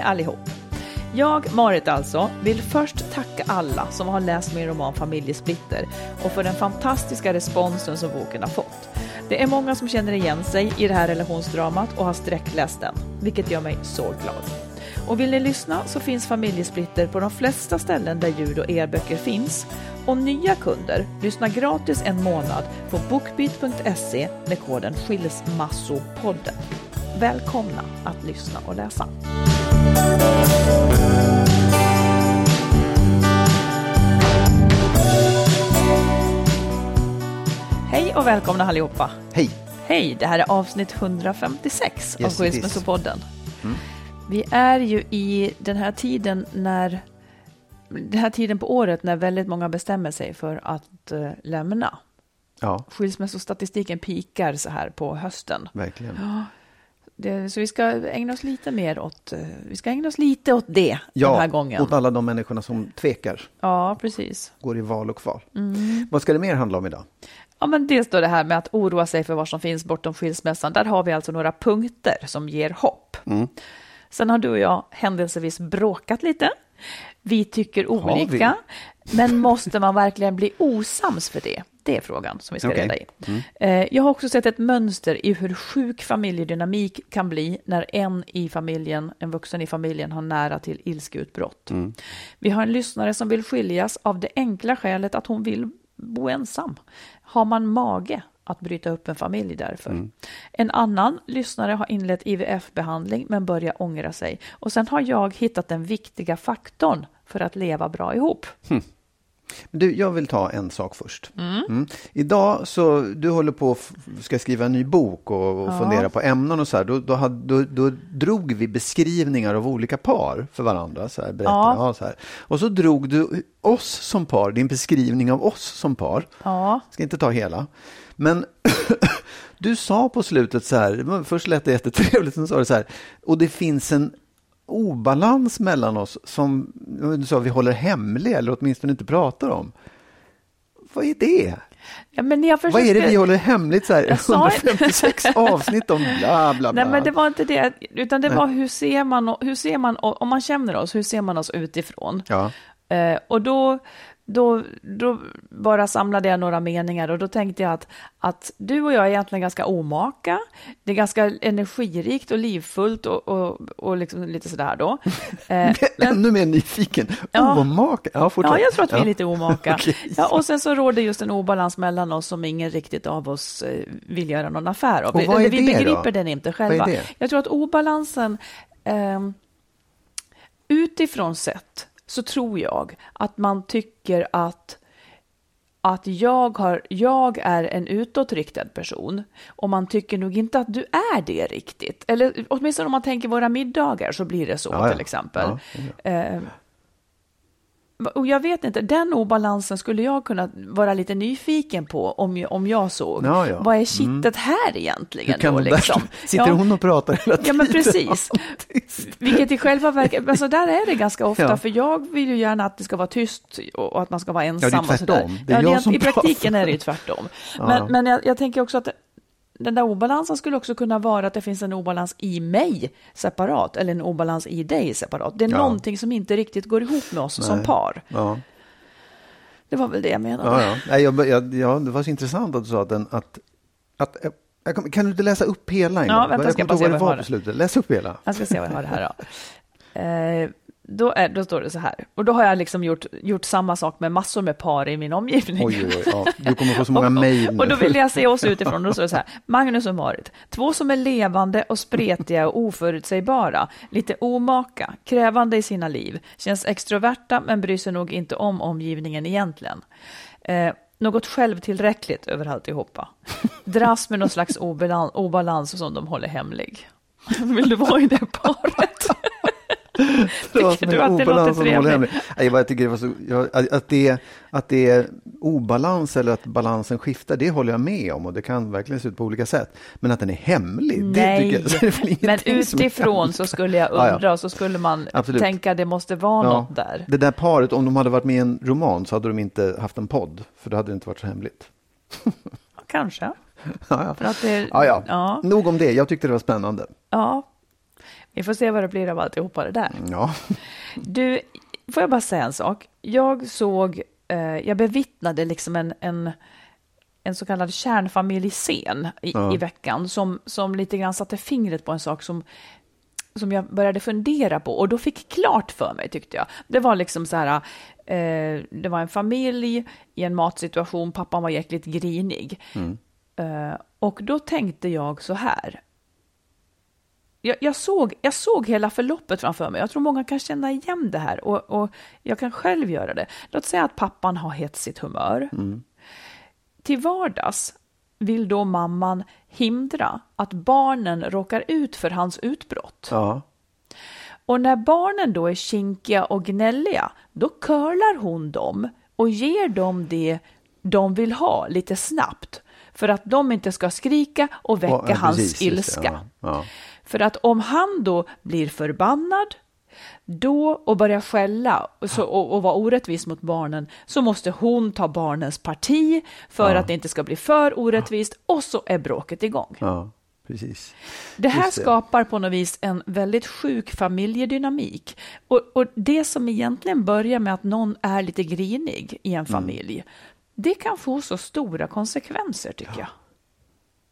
Hej allihop! Jag, Marit alltså, vill först tacka alla som har läst min roman Familjesplitter och för den fantastiska responsen som boken har fått. Det är många som känner igen sig i det här relationsdramat och har sträckläst den, vilket gör mig så glad. Och vill ni lyssna så finns Familjesplitter på de flesta ställen där ljud och e-böcker finns. Och nya kunder lyssnar gratis en månad på bookbeat.se med koden Skilsmassopodden. Välkomna att lyssna och läsa. Hej och välkomna allihopa. Hej! Hej, det här är avsnitt 156 av Yes, is. Skilsmässopodden. Mm. Vi är ju i den här tiden när den här tiden på året när väldigt många bestämmer sig för att eh, lämna. Ja, Skilsmässostatistiken pikar så här på hösten. verkligen. Det, så vi ska ägna oss lite mer åt, eh, vi ska ägna oss lite åt det Ja, den här gången. åt alla de människorna som tvekar, Ja, precis. går i val och kval. Mm. Vad ska det mer handla om idag? Ja, men dels då det här med att oroa sig för vad som finns bortom skilsmässan. Där har vi alltså några punkter som ger hopp. Mm. Sen har du och jag händelsevis bråkat lite. Vi tycker olika. Men måste man verkligen bli osams för det? Det är frågan som vi ska Okej. reda i. Eh, Jag har också sett ett mönster i hur sjuk familjedynamik kan bli när en i familjen, en vuxen i familjen har nära till ilskeutbrott. Vi har en lyssnare som vill skiljas av det enkla skälet att hon vill bo ensam. Har man mage att bryta upp en familj därför? En annan lyssnare har inlett IVF-behandling men börjar ångra sig. Och sen har jag hittat den viktiga faktorn för att leva bra ihop. Du, jag vill ta en sak först. Mm. Idag så, du håller på ska skriva en ny bok och, och fundera på ämnen och så här. Då, då, hade, då, då drog vi beskrivningar av olika par för varandra. Så här, Ja. ja. så här. Och så drog du oss som par, din beskrivning av oss som par. Ja, ska inte ta hela. Men du sa på slutet så här, först lät det jättetrevligt, sen sa du så här, och det finns en obalans mellan oss som du sa, vi håller hemlig eller åtminstone inte pratar om. Vad är det? ja försökte... Vad är det vi håller hemligt så här, Jag sa- 156 avsnitt om bla bla bla. Nej, men det var inte det, utan det var hur ser man, hur ser man, om man känner oss, hur ser man oss utifrån? Ja, Eh, och då, då, då bara samlade jag några meningar och då tänkte jag att, att du och jag är egentligen ganska omaka. Det är ganska energirikt och livfullt och, och, och liksom lite sådär då. Eh, ännu mer nyfiken. Ja. Omaka. Ja. Ja, jag tror att vi är lite omaka. Okej. ja, och sen så råder just en obalans mellan oss som ingen riktigt av oss eh, vill göra någon affär av. Och vad är vi det då? begriper den inte själva. Jag tror att obalansen, ehm, utifrån sett, så tror jag att man tycker att att jag, har, jag är en utåtriktad person och man tycker nog inte att du är det riktigt. Eller åtminstone om man tänker våra middagar så blir det så Ja, ja. till exempel. Ja, Eh, och jag vet inte, den obalansen skulle jag kunna vara lite nyfiken på om jag, om jag såg. Ja, ja. Vad är kittet här egentligen? Hur kan då, liksom? där, sitter Ja. hon och pratar hela Ja, tiden? men precis. Vilket i själva verket, alltså där är det ganska ofta, Ja. för jag vill ju gärna att det ska vara tyst och att man ska vara ensam. Ja, det är tvärtom. Det är ja, jag rent- som I praktiken pratar. är det ju tvärtom. Ja, Men, ja. men jag, jag tänker också att den där obalansen skulle också kunna vara att det finns en obalans i mig separat, eller en obalans i dig separat. Det är Ja. någonting som inte riktigt går ihop med oss som Nej. par. Ja. Det var väl det jag menade. Ja, ja. Nej, jag, jag, ja, det var så intressant att du sa att, den, att, att jag kan, kan du inte läsa upp hela? en Ja, vänta, jag ska jag bara se vad jag har. Läs upp hela. Jag ska se vad jag har här då. Eh, då, är, då står det så här, och då har jag liksom gjort, gjort samma sak med massor med par i min omgivning. Oj, oj, oj. Ja, du kommer få så många Och- mejl nu. Och då vill jag se oss utifrån. Då står det så här, Magnus och Marit, två som är levande och spretiga och oförutsägbara, lite omaka, krävande i sina liv, känns extroverta men bryr sig nog inte om omgivningen egentligen. Eh, något självtillräckligt över alltihopa. Dras med någon slags obalans, obalans som de håller hemlig. Vill du vara i det paret? Tycker du att det låter trevligt? jag bara tycker det var så, att, det, att det är obalans eller att balansen skiftar, det håller jag med om och det kan verkligen se ut på olika sätt. Men att den är hemlig, det Nej, tycker jag, det men utifrån så skulle jag Ja, ja. undra och så skulle man Absolut. tänka det måste vara Ja, något där. Det där paret, om de hade varit med i en roman så hade de inte haft en podd, för då hade det inte varit så hemligt. Kanske. Ja, ja. För att det, Ja, ja. ja, Nog om det, jag tyckte det var spännande. ja. Vi får se vad det blir av alltihopa det där. Ja, Du, får jag bara säga en sak? Jag såg, eh, jag bevittnade liksom en, en, en så kallad kärnfamiljscen i, Ja. i veckan som, som lite grann satte fingret på en sak som som jag började fundera på och då fick klart för mig tyckte jag. Det var liksom så här, eh, det var en familj i en matsituation, pappan var jäkligt grinig. Eh, och då tänkte jag så här, jag, jag, såg, jag såg hela förloppet framför mig. Jag tror många kan känna igen det här och, och jag kan själv göra det. Låt säga att pappan har hetsigt humör. Till vardags vill då mamman hindra att barnen råkar ut för hans utbrott. ja, Och när barnen då är kinkiga och gnälliga, då curlar hon dem och ger dem det de vill ha lite snabbt. För att de inte ska skrika och väcka ja, hans precis, det, ilska. ja. För att om han då blir förbannad då och börjar skälla och, så, och, och vara orättvis mot barnen så måste hon ta barnens parti för att det inte ska bli för orättvist och så är bråket igång. ja, precis. Det här det. skapar på något vis en väldigt sjuk familjedynamik. Och, och det som egentligen börjar med att någon är lite grinig i Mm. en familj, det kan få så stora konsekvenser tycker jag.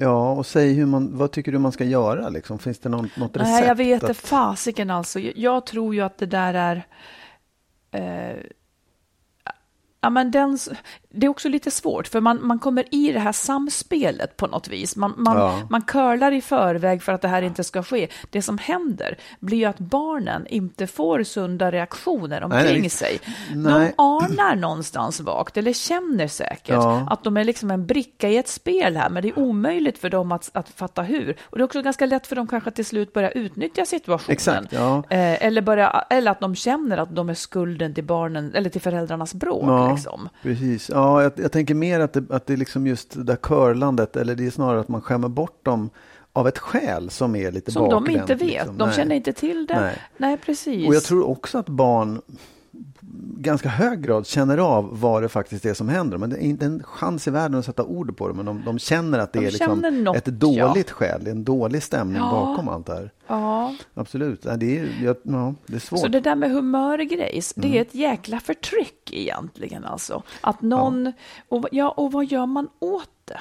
Ja, och säg hur man, vad tycker du man ska göra liksom? Finns det någon, något recept? Nej, jag vet det att- fasiken alltså. Jag, jag tror ju att det där är... Eh, ja, men den, det är också lite svårt, för man, man kommer i det här samspelet på något vis. Man, man, Ja. man curlar i förväg för att det här inte ska ske. Det som händer blir ju att barnen inte får sunda reaktioner omkring nej. sig. Nej. De anar någonstans vagt, eller känner säkert, Ja. att de är liksom en bricka i ett spel här, men det är omöjligt för dem att, att fatta hur. Och det är också ganska lätt för dem kanske att till slut börja utnyttja situationen. Exakt, ja. Eh, eller, börja, eller att de känner att de är skulden till barnen, eller till föräldrarnas bråk. Ja, Liksom. precis. Ja, jag, jag tänker mer att det, att det är liksom just det där curlandet, eller det är snarare att man skämmer bort dem av ett skäl som är lite Som de bakvänt, inte vet. liksom. De Nej. känner inte till det. Nej. Nej, precis. Och jag tror också att barn ganska hög grad känner av vad det faktiskt är som händer. Men det är inte en chans i världen att sätta ord på det. Men de, de känner att det De är liksom något, ett dåligt skäl, det är en dålig stämning Ja. bakom allt det här. Ja. Absolut, ja, det är, ja, ja, det är svårt. Så det där med humörgrejs, det Mm. är ett jäkla förtryck egentligen alltså. Att någon, och, ja, och vad gör man åt det?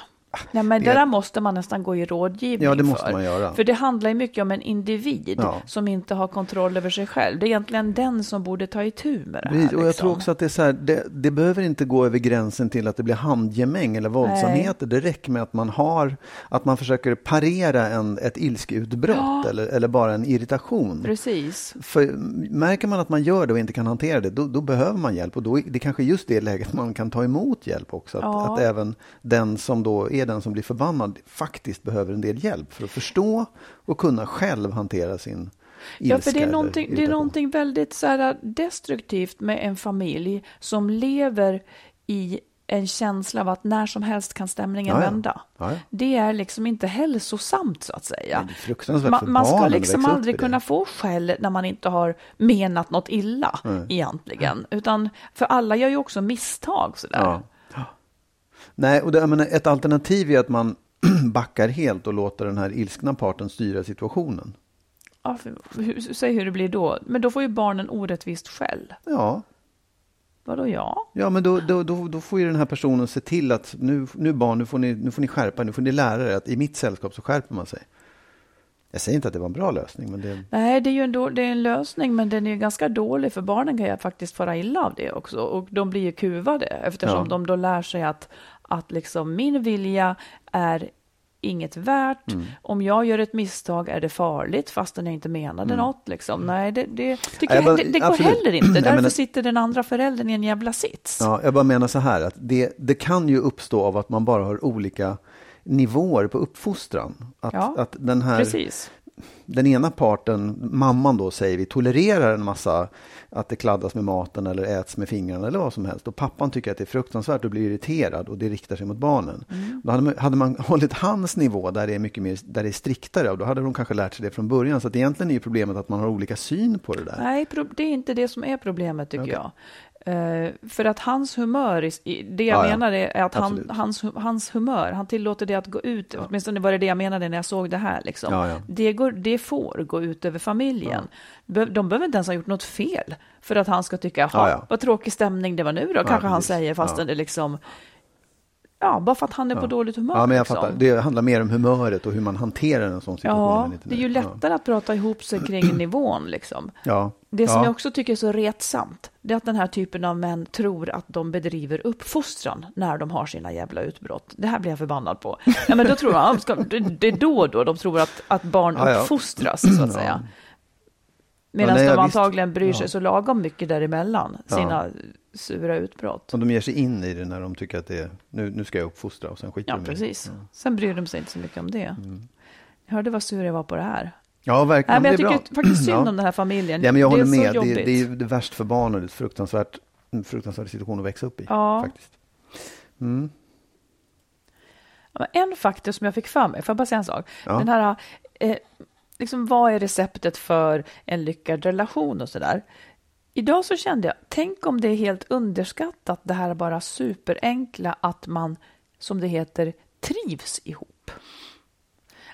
Nej, men det där måste man nästan gå i rådgivning Ja, det måste för. man göra. För det handlar ju mycket om en individ Ja. som inte har kontroll över sig själv. Det är egentligen den som borde ta itu med det här. Precis, och jag liksom. tror också att det är så här, det, det behöver inte gå över gränsen till att det blir handgemäng eller våldsamheter. Det räcker med att man har, att man försöker parera en, ett ilskeutbrott Ja. eller, eller bara en irritation. Precis. För märker man att man gör det och inte kan hantera det, då, då behöver man hjälp. Och då är det kanske just det läget man kan ta emot hjälp också. Att, Ja. att även den som då är den som blir förbannad faktiskt behöver en del hjälp för att förstå och kunna själv hantera sin Ja, för det är, någonting, det är någonting väldigt så här, destruktivt med en familj som lever i en känsla av att när som helst kan stämningen Ja, ja. vända. Ja. Det är liksom inte hälsosamt så att säga. Man, man ska liksom aldrig det. kunna få skäll när man inte har menat något illa egentligen. Utan, för alla gör ju också misstag sådär. Ja. Nej, och det, menar, ett alternativ är att man backar helt och låter den här ilskna parten styra situationen. Ja, för, hur, säg hur det blir då. Men då får ju barnen orättvist skäll. Ja, Vadå ja? ja men då, då, då, då får ju den här personen se till att nu, nu barn, nu får, ni, nu får ni skärpa nu får ni lära er att i mitt sällskap så skärper man sig. Jag säger inte att det var en bra lösning, men det... Nej, det är ju en, då, det är en lösning, men den är ju ganska dålig, för barnen kan ju faktiskt fara illa av det också. Och de blir ju kuvade, eftersom Ja. de då lär sig att, att liksom min vilja är inget värt. Mm. Om jag gör ett misstag är det farligt, fastän jag inte menade något. Liksom. Nej, det, det, tycker Mm. Jag, men det, det går heller inte. Därför men- sitter den andra föräldern i en jävla sits. Ja, jag bara menar så här att det, det kan ju uppstå av att man bara har olika nivåer på uppfostran. Att, Ja, att den här Precis. Den ena parten, mamman då säger vi, tolererar en massa att det kladdas med maten eller äts med fingrarna eller vad som helst. Och pappan tycker att det är fruktansvärt och blir irriterad och det riktar sig mot barnen. Mm. Då hade man, hade man hållit hans nivå där det är mycket mer, där det är striktare och då hade de kanske lärt sig det från början. Så att egentligen är ju problemet att man har olika syn på det där. Nej, det är inte det som är problemet tycker Okej. jag. Eh, för att hans humör, det jag Ja, ja. menar är att han, hans, hans humör, han tillåter det att gå ut, åtminstone var det det jag menade när jag såg det här. Liksom. Ja, ja. Det, går, det får gå ut över familjen. De behöver inte ens ha gjort något fel för att han ska tycka, Ja, ja. vad tråkig stämning det var nu då, kanske han säger, fastän Ja. det liksom, ja, bara för att han är på dåligt humör. Ja, men jag liksom. fattar. Det handlar mer om humöret och hur man hanterar en sån situation. Ja, det är ju Ja. lättare att prata ihop sig kring nivån liksom. Ja. Det som ja. jag också tycker är så retsamt, det är att den här typen av män tror att de bedriver uppfostran när de har sina jävla utbrott. Det här blir jag förbannad på. Ja, men då tror jag, ja, ska, det, är då då de tror att, att barn Ja, ja. uppfostras, så att säga. Medan nej, de ja, visst. antagligen bryr sig Ja. så lagom mycket däremellan, Ja. sina sura utbrott. Och de ger sig in i det när de tycker att det är, nu, nu ska jag uppfostra och sen skiter Ja, de i det. precis. Sen bryr de sig inte så mycket om det. Jag hörde vad sur jag var på det här. Ja, Nej, verkligen. men jag är tycker faktiskt synd om den här familjen. Ja, men jag det är håller med. Det, det är det värst för barn och det är fruktansvärt, en fruktansvärd situation att växa upp i. Ja. Faktiskt. Mm. Ja, En faktor som jag fick för mig, får jag bara säga en sak? Ja. Den här, eh, liksom, vad är receptet för en lyckad relation och sådär? Idag så kände jag, tänk om det är helt underskattat det här bara superenkla att man, som det heter, trivs ihop.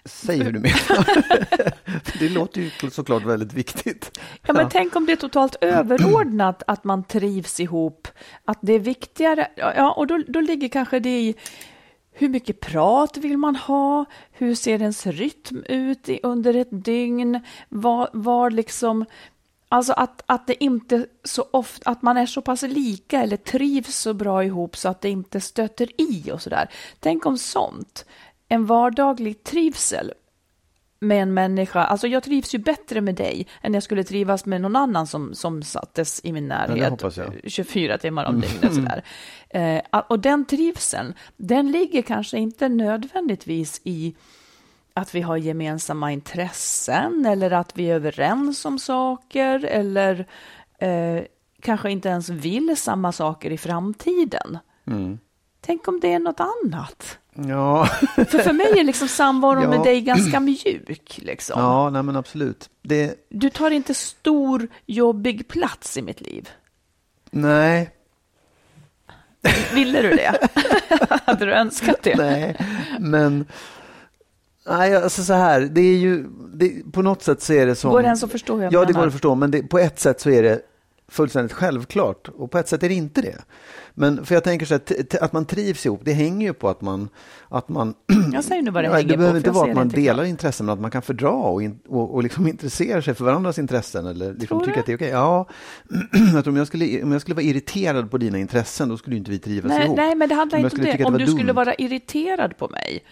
Säg hur du menar. det låter ju såklart väldigt viktigt. Ja, men tänk om det är totalt överordnat att man trivs ihop, att det är viktigare, ja, och då, då ligger kanske det i hur mycket prat vill man ha? Hur ser ens rytm ut i, under ett dygn? Var, var liksom, alltså att, att det inte så ofta, att man är så pass lika eller trivs så bra ihop så att det inte stöter i och sådär. Tänk om sånt, en vardaglig trivsel med en människa, alltså jag trivs ju bättre med dig än jag skulle trivas med någon annan som, som sattes i min närhet jag. 24 timmar om dygnet. Sådär. Eh, och den trivseln, den ligger kanske inte nödvändigtvis i att vi har gemensamma intressen eller att vi är överens om saker eller eh, kanske inte ens vill samma saker i framtiden. Mm. Tänk om det är något annat? Ja, För för mig är liksom samvaron Ja. med dig ganska mjuk. Liksom. ja nej, men absolut. Det, Du tar inte stor, jobbig plats i mitt liv. nej, Ville du det? Hade du önskat det? nej, men... Nej, alltså så här, det är ju, det, på något sätt så är det som... Går det ens att förstå hur jag Ja, det går att förstå, men det, på ett sätt så är det fullständigt självklart och på ett sätt är det inte det. Men för jag tänker så här, t- t- att man trivs ihop, det hänger ju på att man... Att man Jag säger nu vad det hänger det på, behöver för inte vara att man delar intressen, men att man kan fördra och, in, och, och liksom intressera sig för varandras intressen. Eller liksom du? att det är okej. Ja, tror om jag, skulle, om jag skulle vara irriterad på dina intressen, då skulle inte vi trivas Nej, ihop. nej, men det handlar Om inte om det. att Om du var skulle dumt. vara irriterad på mig,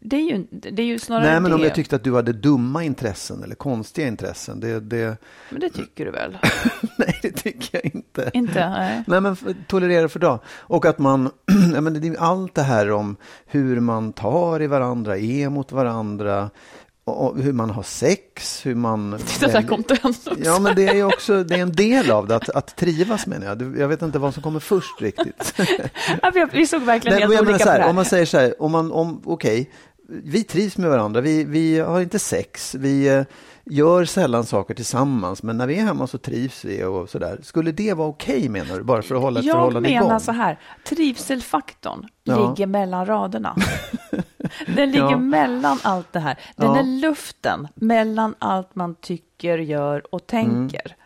det är ju, det är ju snarare Nej, men det. om jag tyckte att du hade dumma intressen eller konstiga intressen, det, det, Men det tycker du väl? nej, det tycker jag inte. inte? Nej. Nej, men tolerera för dag. Och att man, ja, men det är allt det här om hur man tar i varandra, är mot varandra. Och, hur man har sex, hur man... Titta, där kom också. Ja, men det är ju också det är en del av det, att, att trivas menar jag. Jag vet inte vad som kommer först riktigt. Ja, vi- såg verkligen Nej, helt olika så på det här, här. om man säger så här, om man, om, okej, vi trivs med varandra, vi, vi har inte sex, vi eh, gör sällan saker tillsammans, men när vi är hemma så trivs vi och sådär. Skulle det vara okej menar du, bara för att hålla ett Jag förhållande menar igång? så här, trivselfaktorn Ja. ligger mellan raderna. Den ligger Ja. mellan allt det här. Den Ja. är luften mellan allt man tycker, gör och tänker.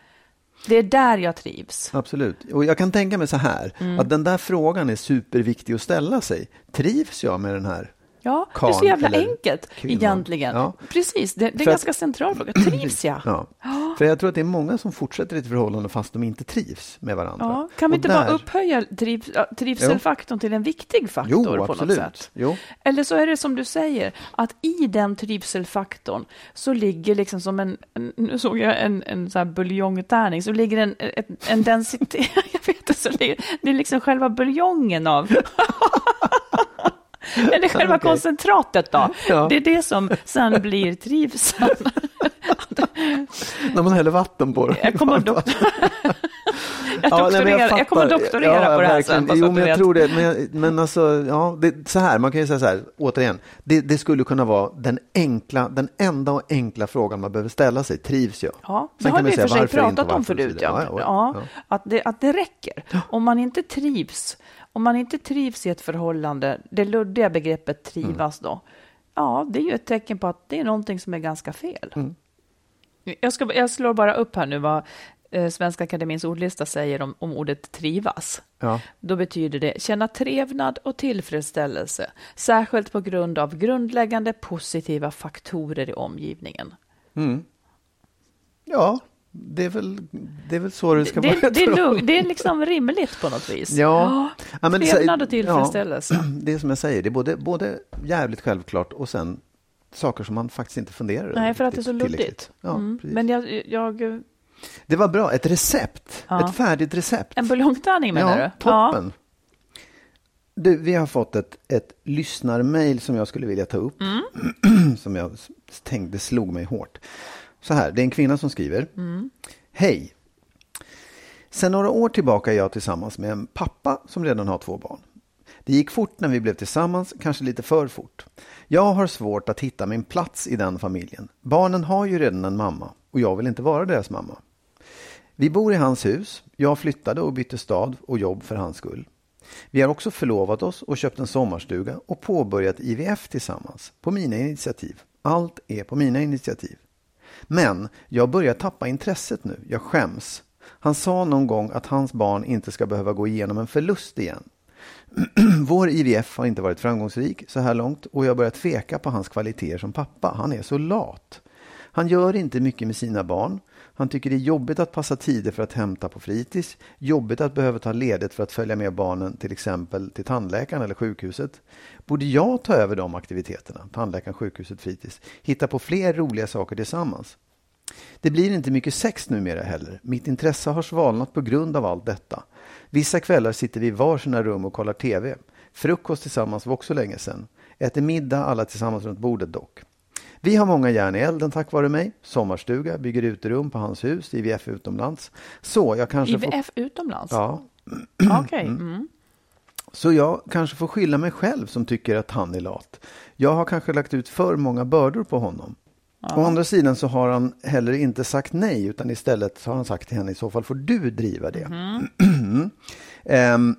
Det är där jag trivs. Absolut. Och jag kan tänka mig så här, Mm. att den där frågan är superviktig att ställa sig. Trivs jag med den här? Ja, det är så jävla enkelt kvinnan. egentligen. Ja. Precis, det, det är en att- ganska central fråga. Trivs jag? Ja. För jag tror att det är många som fortsätter ett förhållande fast de inte trivs med varandra. Ja, kan vi inte bara där- upphöja triv, trivselfaktorn till en viktig faktor Jo, på något absolut. sätt? Jo. Eller så är det som du säger, att i den trivselfaktorn så ligger liksom som en, en nu såg jag en, en så här buljongtärning, så ligger en, en, en densitet, jag vet inte, så det, det är liksom själva buljongen av Eller själva Okej. koncentratet då. Ja. Det är det som sen blir trivsel. När man häller vatten på det. Jag kommer att doktor... jag, Ja, nej, men doktorerar, jag, kommer doktorera Ja, på det här verkligen. sen. Jo, men jag tror det. Men, jag- men alltså, ja, det, så här, man kan ju säga så här, återigen, det, det skulle kunna vara den enkla, den enda och enkla frågan man behöver ställa sig, trivs jag? Ja, det har vi i och för sig pratat om förut. Ja. Ja, ja, Ja, Att, det, att det räcker. Om man inte trivs, om man inte trivs i ett förhållande, det luddiga begreppet trivas då, ja, det är ju ett tecken på att det är någonting som är ganska fel. Mm. Jag, ska, jag slår bara upp här nu vad eh, Svenska Akademins ordlista säger om, om ordet trivas. Ja. Då betyder det känna trevnad och tillfredsställelse, särskilt på grund av grundläggande positiva faktorer i omgivningen. ja, det är väl, det är väl så det ska det, vara. det, är tror jag. lugn, det är liksom rimligt på något vis. Ja. Ja, men trevnad och tillfredsställelse. Ja, det är som jag säger, det är både, både jävligt självklart och sen saker som man faktiskt inte funderar över Nej, för att det är så luddigt. Ja, Mm. Men jag, jag, Det var bra, ett recept, Ja. ett färdigt recept. en buljongtärning menar ja, du? Toppen. Du, vi har fått ett, ett lyssnarmail som jag skulle vilja ta upp. Mm. som jag tänkte slog mig hårt. Så här, det är en kvinna som skriver. Mm. Hej. Sen några år tillbaka är jag tillsammans med en pappa som redan har två barn. Det gick fort när vi blev tillsammans, kanske lite för fort. Jag har svårt att hitta min plats i den familjen. Barnen har ju redan en mamma och jag vill inte vara deras mamma. Vi bor i hans hus. Jag flyttade och bytte stad och jobb för hans skull. Vi har också förlovat oss och köpt en sommarstuga och påbörjat IVF tillsammans. På mina initiativ. Allt är på mina initiativ. Men jag börjar tappa intresset nu. Jag skäms. Han sa någon gång att hans barn inte ska behöva gå igenom en förlust igen. Vår IVF har inte varit framgångsrik så här långt och jag börjar tveka på hans kvaliteter som pappa. Han är så lat. Han gör inte mycket med sina barn. Han tycker det är jobbigt att passa tider för att hämta på fritids. Jobbigt att behöva ta ledigt för att följa med barnen till exempel till tandläkaren eller sjukhuset. Borde jag ta över de aktiviteterna? Tandläkaren, sjukhuset, fritids. Hitta på fler roliga saker tillsammans. Det blir inte mycket sex numera heller. Mitt intresse har svalnat på grund av allt detta. Vissa kvällar sitter vi i varsina rum och kollar TV. Frukost tillsammans var också länge sedan. Äter middag alla tillsammans runt bordet dock. Vi har många järn i elden tack vare mig. Sommarstuga, bygger uterum på hans hus, IVF utomlands. Så jag kanske får... IVF utomlands? Ja, Okej. Mm. så jag kanske får skylla mig själv som tycker att han är lat. Jag har kanske lagt ut för många bördor på honom. Å andra sidan så har han heller inte sagt nej utan istället har han sagt till henne i så fall får du driva det. Ehm,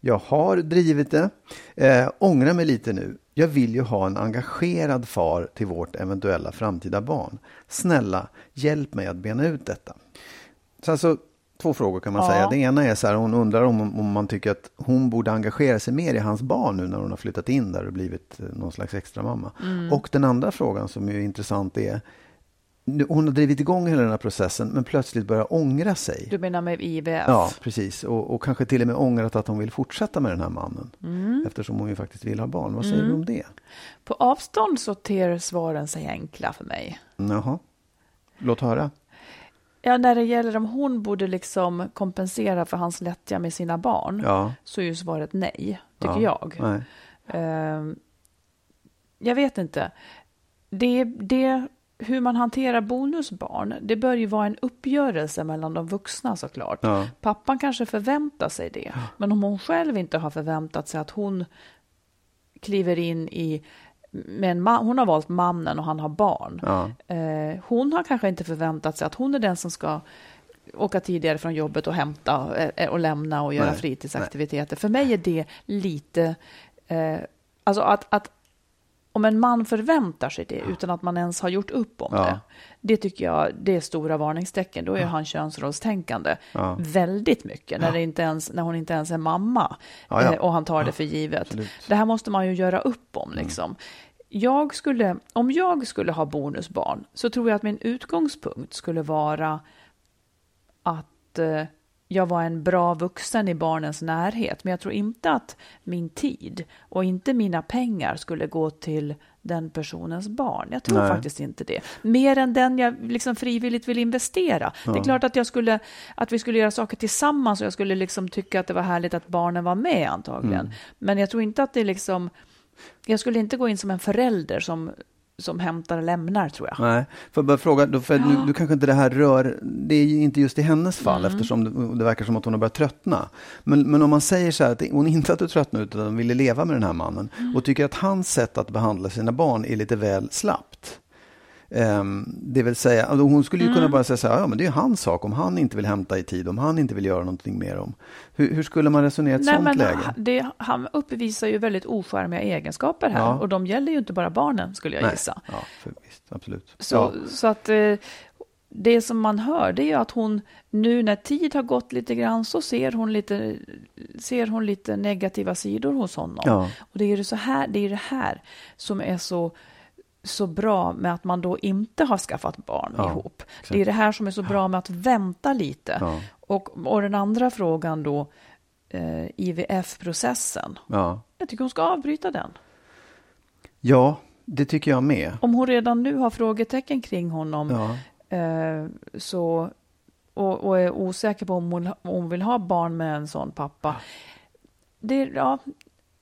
jag har drivit det. Eh, ångrar mig lite nu. Jag vill ju ha en engagerad far till vårt eventuella framtida barn. Snälla, hjälp mig att bena ut detta. Så alltså, två frågor kan man Ja. säga. Det ena är så här, hon undrar om, om man tycker att hon borde engagera sig mer i hans barn nu när hon har flyttat in där och blivit eh, någon slags extra mamma. Och den andra frågan som är intressant är, hon har drivit igång hela den här processen men plötsligt börjar ångra sig. Du menar med IVF? Ja, precis. Och, och kanske till och med ångrat att hon vill fortsätta med den här mannen. Eftersom hon ju faktiskt vill ha barn. Vad säger du om det? På avstånd så ter svaren sig enkla för mig. Jaha. Låt höra. Ja, när det gäller om hon borde liksom kompensera för hans lättja med sina barn, Ja. så är ju svaret nej, tycker ja. jag. Nej. Ehm, jag vet inte. det, det, hur man hanterar bonusbarn, det bör ju vara en uppgörelse mellan de vuxna såklart. Ja. Pappan kanske förväntar sig det, men om hon själv inte har förväntat sig att hon kliver in i man, hon har valt mannen och han har barn. Ja. Eh, hon har kanske inte förväntat sig att hon är den som ska åka tidigare från jobbet och hämta eh, och lämna och göra Nej, fritidsaktiviteter. För mig är det lite... Eh, alltså att, att om en man förväntar sig det utan att man ens har gjort upp om Ja. det, det tycker jag det är stora varningstecken. Då är han könsrollstänkande Ja. väldigt mycket, när, det inte ens, när hon inte ens är mamma Ja, ja. eh, och han tar det för givet. absolut. Det här måste man ju göra upp om. Liksom. Jag skulle, om jag skulle ha bonusbarn så tror jag att min utgångspunkt skulle vara att eh, jag var en bra vuxen i barnens närhet. Men jag tror inte att min tid och inte mina pengar skulle gå till den personens barn. Jag tror Nej. faktiskt inte det. Mer än den jag liksom frivilligt vill investera. Det är klart att, jag skulle, att vi skulle göra saker tillsammans och jag skulle liksom tycka att det var härligt att barnen var med antagligen. Men jag tror inte att det liksom... Jag skulle inte gå in som en förälder som, som hämtar och lämnar, tror jag. Nej, får jag bara fråga, då, för nu, nu kanske inte det här rör, det är ju inte just i hennes fall Mm. eftersom det, det verkar som att hon har börjat tröttna. Men, men om man säger så här att hon inte hade tröttnat utan ville leva med den här mannen Mm. och tycker att hans sätt att behandla sina barn är lite väl slappt. Ehm, det vill säga, alltså hon skulle ju Mm. kunna bara säga så här, ja men det är hans sak om han inte vill hämta i tid, om han inte vill göra någonting mer om. Hur, hur skulle man resonera i ett sånt läge? ha- det, han uppvisar ju väldigt ocharmiga egenskaper här Ja. och de gäller ju inte bara barnen skulle jag Nej. gissa. Ja, för, visst, absolut. Så, ja. så att eh, det som man hör det är ju att hon nu när tid har gått lite grann så ser hon lite, ser hon lite negativa sidor hos honom. Ja. Och det är ju så här, det är det här som är så så bra med att man då inte har skaffat barn Ja, ihop. Det är det här som är så bra med att vänta lite. Ja. Och, och den andra frågan då, eh, IVF-processen. Ja. Jag tycker hon ska avbryta den. ja, det tycker jag med. Om hon redan nu har frågetecken kring honom eh, så, och, och är osäker på om hon, om hon vill ha barn med en sån pappa. Det, ja,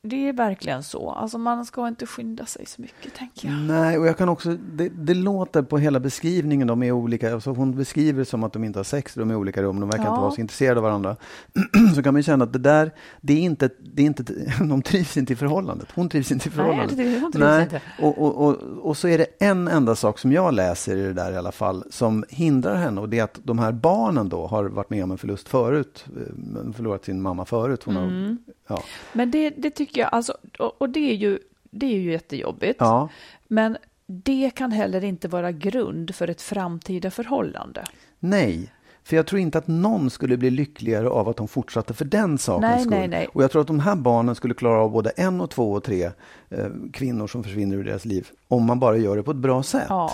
det är verkligen så. Alltså man ska inte skynda sig så mycket, tänker jag. Nej, och jag kan också, det, det låter på hela beskrivningen, de är olika, alltså hon beskriver det som att de inte har sex, de är i olika rum, de verkar Ja. inte vara så intresserade av varandra. så kan man känna att det där, det är inte, det är inte, de trivs inte i förhållandet. Hon trivs inte i Nej, förhållandet. det- hon trivs Nej, inte. Och, och, och, och så är det en enda sak som jag läser i det där i alla fall, som hindrar henne, och det är att de här barnen då har varit med om en förlust förut, eh, förlorat sin mamma förut. Hon Mm. har, ja. Men det, det tycker jag, alltså, och, och det är ju, det är ju jättejobbigt. ja, Men det kan heller inte vara grund för ett framtida förhållande. Nej, för jag tror inte att någon skulle bli lyckligare av att de fortsatte för den sakens Nej, skull. nej, nej. Och jag tror att de här barnen skulle klara av både en och två och tre eh, kvinnor som försvinner ur deras liv, om man bara gör det på ett bra sätt. Ja,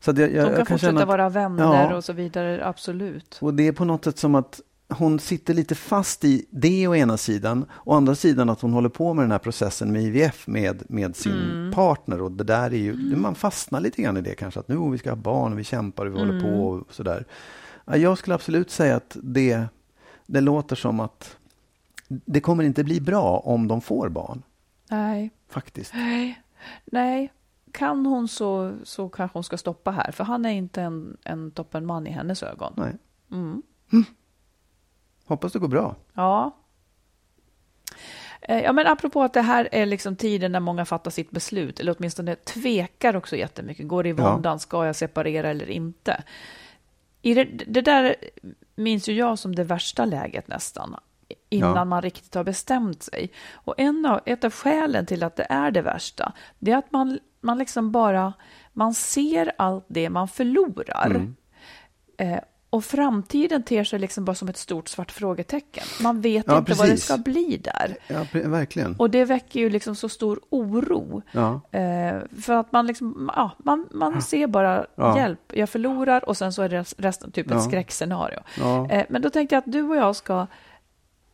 Så jag, jag, de kan, jag kan fortsätta att, vara vänner Ja. och så vidare, absolut. Och det är på något sätt som att hon sitter lite fast i det å ena sidan, å andra sidan att hon håller på med den här processen med IVF med, med sin Mm. partner. Och det där är ju, man fastnar lite grann i det kanske, att nu vi ska ha barn och vi kämpar och vi håller på Mm. och sådär. Ja, Jag skulle absolut säga att det, det låter som att det kommer inte bli bra om de får barn, Nej, faktiskt. nej, nej. Kan hon så, så kanske hon ska stoppa här, för han är inte en, en toppenman i hennes ögon. Nej. Mm. Hoppas det går bra. Ja. Eh, Ja, men apropå att det här är liksom tiden när många fattar sitt beslut, eller åtminstone tvekar också jättemycket. Går det i Ja. våndan, ska jag separera eller inte? I det, det där minns ju jag som det värsta läget nästan, innan Ja. man riktigt har bestämt sig. Och en av, ett av skälen till att det är det värsta, det är att man, man liksom bara, man ser allt det man förlorar. Mm. Eh, och framtiden ter sig liksom bara som ett stort svart frågetecken. Man vet Ja, inte vad det precis. ska bli där. Ja, verkligen. Och det väcker ju liksom så stor oro. Ja. Eh, för att man liksom, ja, man, man ser bara hjälp, jag förlorar och sen så är det resten typ ett skräckscenario. Eh, men då tänkte jag att du och jag ska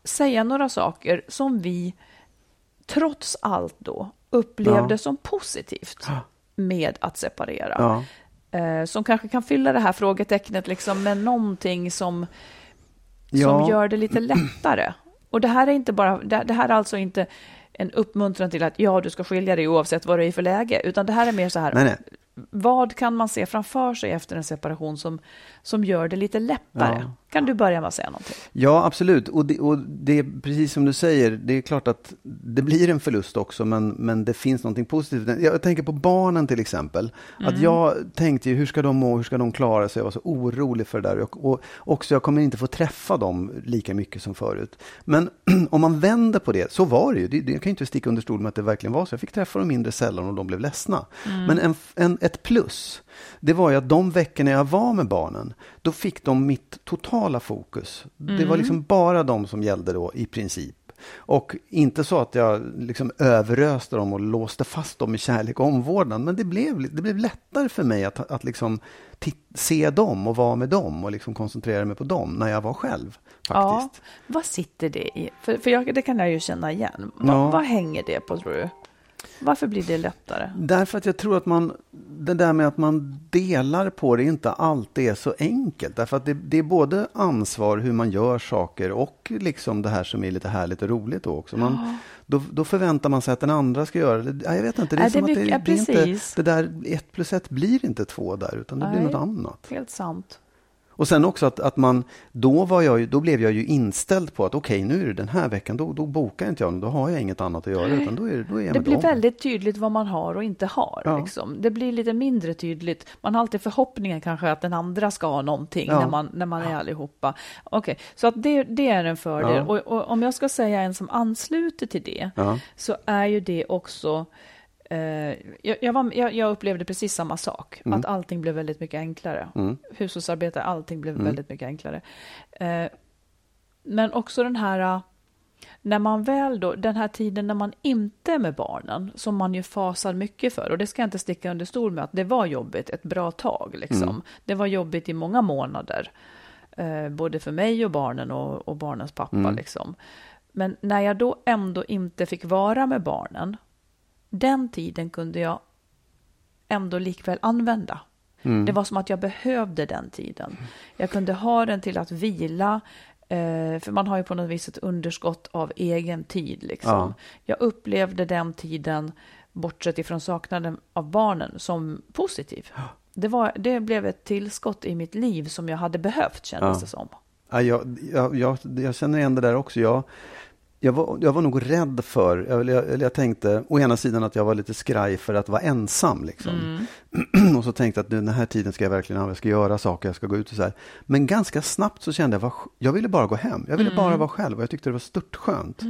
säga några saker som vi trots allt då upplevde som positivt med att separera. Eh, som kanske kan fylla det här frågetecknet liksom med någonting som, Ja. som gör det lite lättare. Och det här är inte bara, det, det här är alltså inte en uppmuntran till att ja, du ska skilja dig oavsett vad du är i för läge, utan det här är mer så här, Nej, nej. vad kan man se framför sig efter en separation som, som gör det lite lättare? Ja. Kan du börja med att säga någonting? Ja, absolut. Och det, och det är precis som du säger, det är klart att det blir en förlust också, men, men det finns någonting positivt. Jag tänker på barnen till exempel. Att jag tänkte ju, hur ska de må, hur ska de klara sig? Jag var så orolig för det där. Och, och också, jag kommer inte få träffa dem lika mycket som förut. Men om man vänder på det, så var det ju. Det, det, jag kan inte sticka under stol med att det verkligen var så. Jag fick träffa dem mindre sällan och de blev ledsna. Men en, en, ett plus, det var ju att de veckorna jag var med barnen, då fick de mitt totala fokus. Det var liksom bara de som gällde då i princip. Och inte så att jag liksom överöste dem och låste fast dem i kärlek och omvårdnad, men det blev, det blev lättare för mig att, att liksom se dem och vara med dem och liksom koncentrera mig på dem när jag var själv. Faktiskt. Ja, vad sitter det i? För, för jag, det kan jag ju känna igen. Va, Ja. Vad hänger det på tror du? Varför blir det lättare? Därför att jag tror att man, det där med att man delar på det inte alltid är så enkelt. Därför att det, det är både ansvar hur man gör saker och liksom det här som är lite härligt och roligt då också. Man, då, då förväntar man sig att den andra ska göra det. Ja, Jag vet inte, det är, Är det som att det, mycket- det, är inte, det där ett plus ett blir inte två där, utan det blir Nej. något annat. Helt sant. Och sen också att, att man, då, var jag ju, då blev jag ju inställd på att okej, nu är det den här veckan, då, då bokar inte jag, då har jag inget annat att göra, utan då är, då är jag Det blir dem. väldigt tydligt vad man har och inte har. Ja. Liksom. Det blir lite mindre tydligt. Man har alltid förhoppningen kanske att den andra ska ha någonting Ja. när, man, när man är allihopa. Okej, så att det, det är en fördel. Ja. Och, och om jag ska säga en som ansluter till det, så är ju det också jag, jag, var, jag, jag upplevde precis samma sak, Mm. att allting blev väldigt mycket enklare. Hushållsarbete, allting blev Mm. väldigt mycket enklare. Eh, men också den här, eh, när man väl då, den här tiden när man inte är med barnen, som man ju fasar mycket för, och det ska jag inte sticka under stol med att det var jobbigt ett bra tag. Liksom. Mm. Det var jobbigt i många månader, eh, både för mig och barnen och, och barnens pappa. Mm. Liksom. Men när jag då ändå inte fick vara med barnen, den tiden kunde jag ändå likväl använda. Mm. Det var som att jag behövde den tiden. Jag kunde ha den till att vila, eh, för man har ju på något vis ett underskott av egen tid. Liksom. Ja. Jag upplevde den tiden, bortsett ifrån saknaden av barnen, som positiv. Det, var, det blev ett tillskott i mitt liv som jag hade behövt, kändes Ja. det som. Ja, jag, jag, jag, jag känner igen det där också. Jag, jag, var, jag var nog rädd för, jag, jag, jag tänkte å ena sidan att jag var lite skraj för att vara ensam. Liksom. och så tänkte jag att nu, den här tiden ska jag verkligen jag ska göra saker, jag ska gå ut och så här. Men ganska snabbt så kände jag, vad, jag ville bara gå hem. Jag ville bara vara själv och jag tyckte det var störtskönt.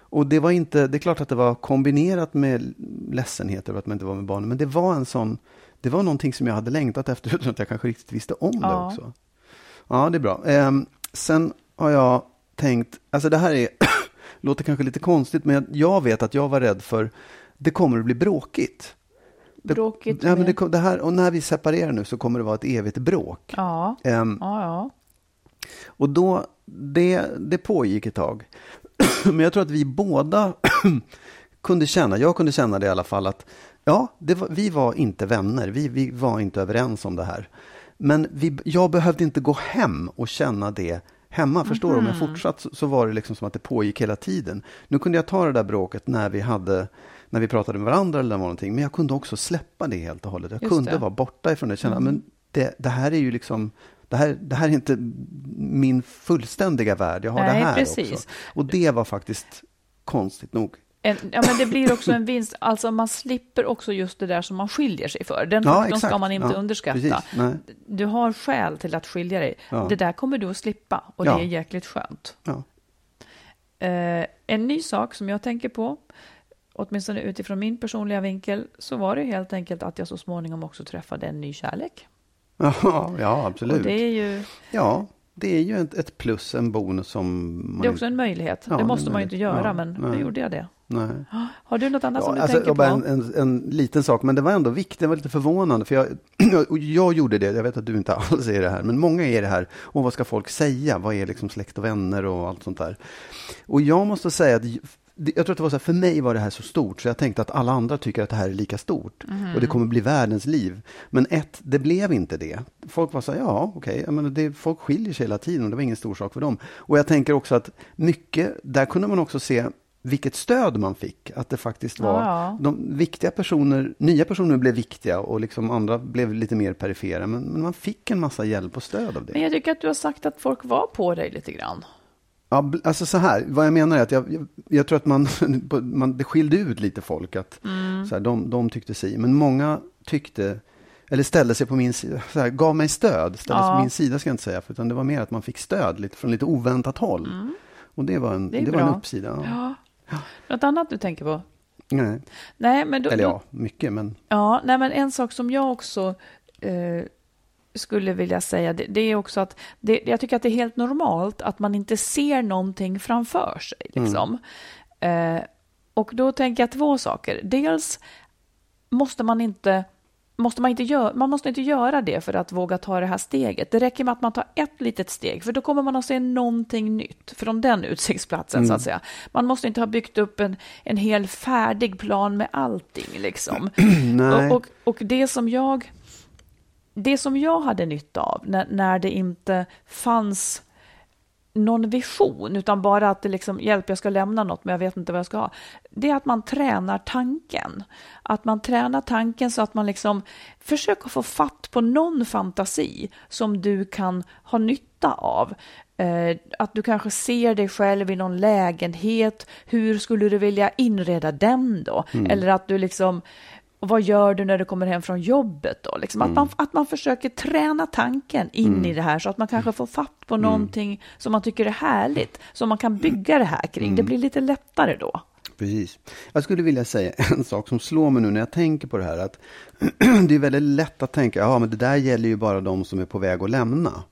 Och det var inte, det är klart att det var kombinerat med ledsenhet över att man inte var med barnen, men det var en sån, det var någonting som jag hade längtat efter utan att jag kanske riktigt visste om det Ja. också. Ja, det är bra. Ehm, sen har jag tänkt, alltså det här är, låter kanske lite konstigt, men jag vet att jag var rädd för, det kommer att bli bråkigt. Det, Bråkigt ja, men det, det här, och när vi separerar nu så kommer det vara ett evigt bråk. Ja, Ehm, ja, ja. och då, det, det pågick ett tag. Men jag tror att vi båda kunde känna, jag kunde känna det i alla fall, att ja, var, vi var inte vänner, vi, vi var inte överens om det här. Men vi, jag behövde inte gå hem och känna det hemma, förstår du? Om jag fortsatt så, så var det liksom som att det pågick hela tiden. Nu kunde jag ta det där bråket när vi hade när vi pratade med varandra eller någonting, men jag kunde också släppa det helt och hållet. Jag Just kunde det. vara borta ifrån det, känna, men det, det här är ju liksom det här, det här är inte min fullständiga värld, jag har Nej, det här precis. också. Och det var faktiskt konstigt nog. En, ja, men det blir också en vinst. Alltså man slipper också just det där som man skiljer sig för. Den Ja, faktorn ska man inte Ja, underskatta. precis. Du har skäl till att skilja dig. Ja. Det där kommer du att slippa och det är jäkligt skönt. Eh, en ny sak som jag tänker på, åtminstone utifrån min personliga vinkel, så var det helt enkelt att jag så småningom också träffade en ny kärlek. Ja, ja, absolut. Och det är ju Ja, det är ju ett, plus, en bonus som man det är också en möjlighet. Ja, det måste man ju inte göra, Ja, men nu gjorde jag det. Nej. Har du något annat som du alltså, tänker på? en, en, en liten sak, men det var ändå viktigt, det var lite förvånande, för jag, och jag gjorde det, jag vet att du inte alls är det här, men många är det här, och vad ska folk säga, vad är liksom släkt och vänner och allt sånt där. Och jag måste säga att, jag tror att det var så här, för mig var det här så stort, så jag tänkte att alla andra tycker att det här är lika stort, och det kommer bli världens liv. Men ett, det blev inte det. Folk var så här, ja, okej, det, folk skiljer sig hela tiden, och det var ingen stor sak för dem. Och jag tänker också att mycket, där kunde man också se vilket stöd man fick. Att det faktiskt var Ja. de viktiga personer, nya personer blev viktiga och liksom andra blev lite mer perifera. Men, men man fick en massa hjälp och stöd av det. Men jag tycker att du har sagt att folk var på dig lite grann. Ja, alltså så här, vad jag menar är att jag, jag, jag tror att man, man, det skilde ut lite folk. Att, så här, de, de tyckte si, men många tyckte, eller ställde sig på min sida, så här, gav mig stöd. Ställde sig Ja. på min sida ska jag inte säga, för, utan det var mer att man fick stöd lite, från lite oväntat håll. Och det var en, Det det var en uppsida. Ja. Något annat du tänker på? Nej. Nej, men då, Eller ja, mycket, men Ja, nej, men en sak som jag också eh, skulle vilja säga, det, det är också att det, jag tycker att det är helt normalt att man inte ser någonting framför sig. Liksom. Eh, och då tänker jag två saker. Dels måste man inte Måste man, inte gö- man måste inte göra det för att våga ta det här steget. Det räcker med att man tar ett litet steg, för då kommer man att se någonting nytt från den utsiktsplatsen, så att säga. Man måste inte ha byggt upp en, en hel färdig plan med allting. Liksom. Och, och, och det som jag det som jag hade nytta av när, när det inte fanns någon vision, utan bara att det liksom, hjälp, jag ska lämna något, men jag vet inte vad jag ska ha. Det är att man tränar tanken. Att man tränar tanken så att man liksom försöker få fatt på någon fantasi som du kan ha nytta av. Eh, att du kanske ser dig själv i någon lägenhet. Hur skulle du vilja inreda den då? Eller att du liksom och vad gör du när du kommer hem från jobbet då? Liksom att, man, att man försöker träna tanken in i det här så att man kanske får fatt på någonting som man tycker är härligt, som man kan bygga det här kring. Det blir lite lättare då. Precis. Jag skulle vilja säga en sak som slår mig nu när jag tänker på det här. Att det är väldigt lätt att tänka, ja men det där gäller ju bara de som är på väg att lämna.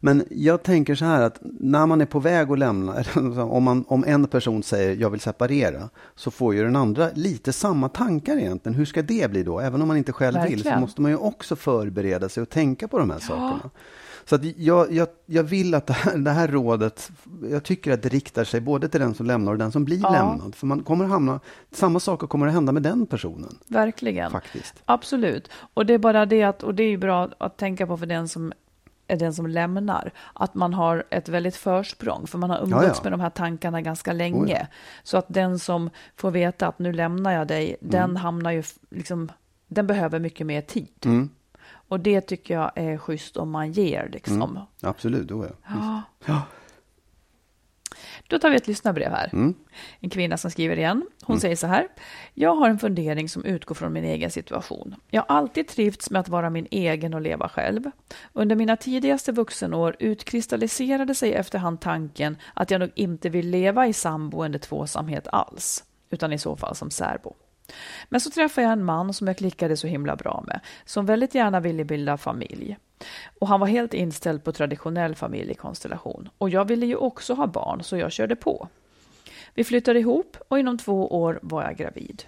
Men jag tänker så här att när man är på väg att lämna, om, man, om en person säger jag vill separera, så får ju den andra lite samma tankar egentligen. Hur ska det bli då? Även om man inte själv vill så Verkligen. måste man ju också förbereda sig och tänka på de här sakerna. Så att jag, jag, jag vill att det här, det här rådet, jag tycker att det riktar sig både till den som lämnar och den som blir Ja. lämnad. För man kommer hamna, samma saker kommer att hända med den personen. Verkligen. Faktiskt. Absolut. Och det är bara det att, och det är ju bra att tänka på för den som är den som lämnar, att man har ett väldigt försprång, för man har umgåtts Ja, ja. med de här tankarna ganska länge. Oh, ja. Så att den som får veta att nu lämnar jag dig, Mm. den hamnar ju, liksom, den behöver mycket mer tid. Mm. Och det tycker jag är schysst om man ger. Liksom. Absolut, då ja. Ja. Ja. Då tar vi ett lyssnarbrev här. Mm. En kvinna som skriver igen. Hon säger så här. Jag har en fundering som utgår från min egen situation. Jag har alltid trivts med att vara min egen och leva själv. Under mina tidigaste vuxenår utkristalliserade sig efterhand tanken att jag nog inte vill leva i samboende tvåsamhet alls, utan i så fall som särbo. Men så träffade jag en man som jag klickade så himla bra med, som väldigt gärna ville bilda familj. Och han var helt inställd på traditionell familjekonstellation. Och jag ville ju också ha barn, så jag körde på. Vi flyttade ihop och inom två år var jag gravid.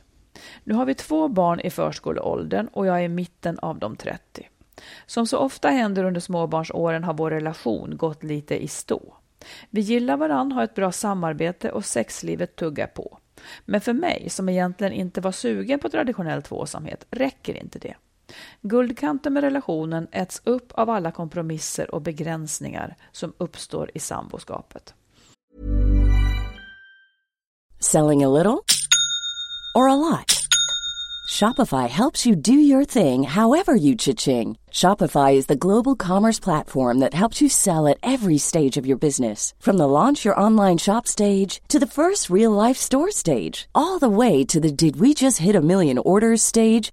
Nu har vi två barn i förskoleåldern och jag är i mitten av de 30. Som så ofta händer under småbarnsåren har vår relation gått lite i stå. Vi gillar varann, har ett bra samarbete och sexlivet tuggar på. Men för mig, som egentligen inte var sugen på traditionell tvåsamhet, räcker inte det. Guldkanten med relationen äts upp av alla kompromisser och begränsningar som uppstår i samboskapet. Selling a little or a lot? Shopify helps you do your thing however you cha-ching. Shopify is the global commerce platform that helps you sell at every stage of your business. From the launch your online shop stage to the first real life store stage, all the way to the did we just hit a million orders stage.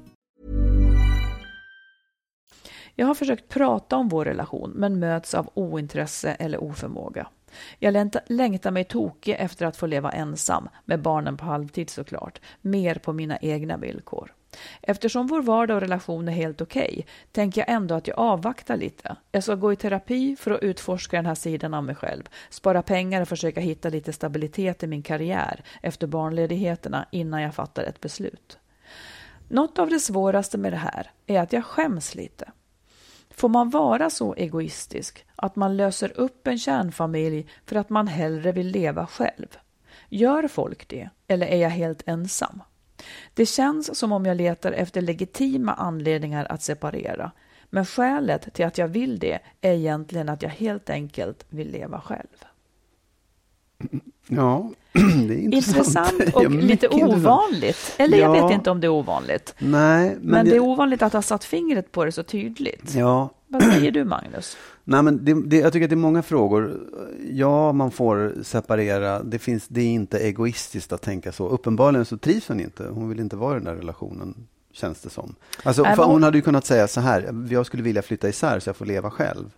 Jag har försökt prata om vår relation men möts av ointresse eller oförmåga. Jag längtar, mig tokig efter att få leva ensam, med barnen på halvtid såklart, mer på mina egna villkor. Eftersom vår vardag och relation är helt okej okay, tänker jag ändå att jag avvaktar lite. Jag ska gå i terapi för att utforska den här sidan av mig själv, spara pengar och försöka hitta lite stabilitet i min karriär efter barnledigheterna innan jag fattar ett beslut. Något av det svåraste med det här är att jag skäms lite. Får man vara så egoistisk att man löser upp en kärnfamilj för att man hellre vill leva själv? Gör folk det, eller är jag helt ensam? Det känns som om jag letar efter legitima anledningar att separera, men skälet till att jag vill det är egentligen att jag helt enkelt vill leva själv. Ja, det är intressant. intressant och lite ovanligt. Eller ja. jag vet inte om det är ovanligt. Nej, men, men det... det är ovanligt att ha satt fingret på det så tydligt. Ja. Vad säger du, Magnus? Nej, men det, det, jag tycker att det är många frågor. Ja, man får separera. Det, finns, det är inte egoistiskt att tänka så. Uppenbarligen så trivs hon inte. Hon vill inte vara i den där relationen, känns det som. Alltså, hon... hon hade ju kunnat säga så här, jag skulle vilja flytta isär så jag får leva själv.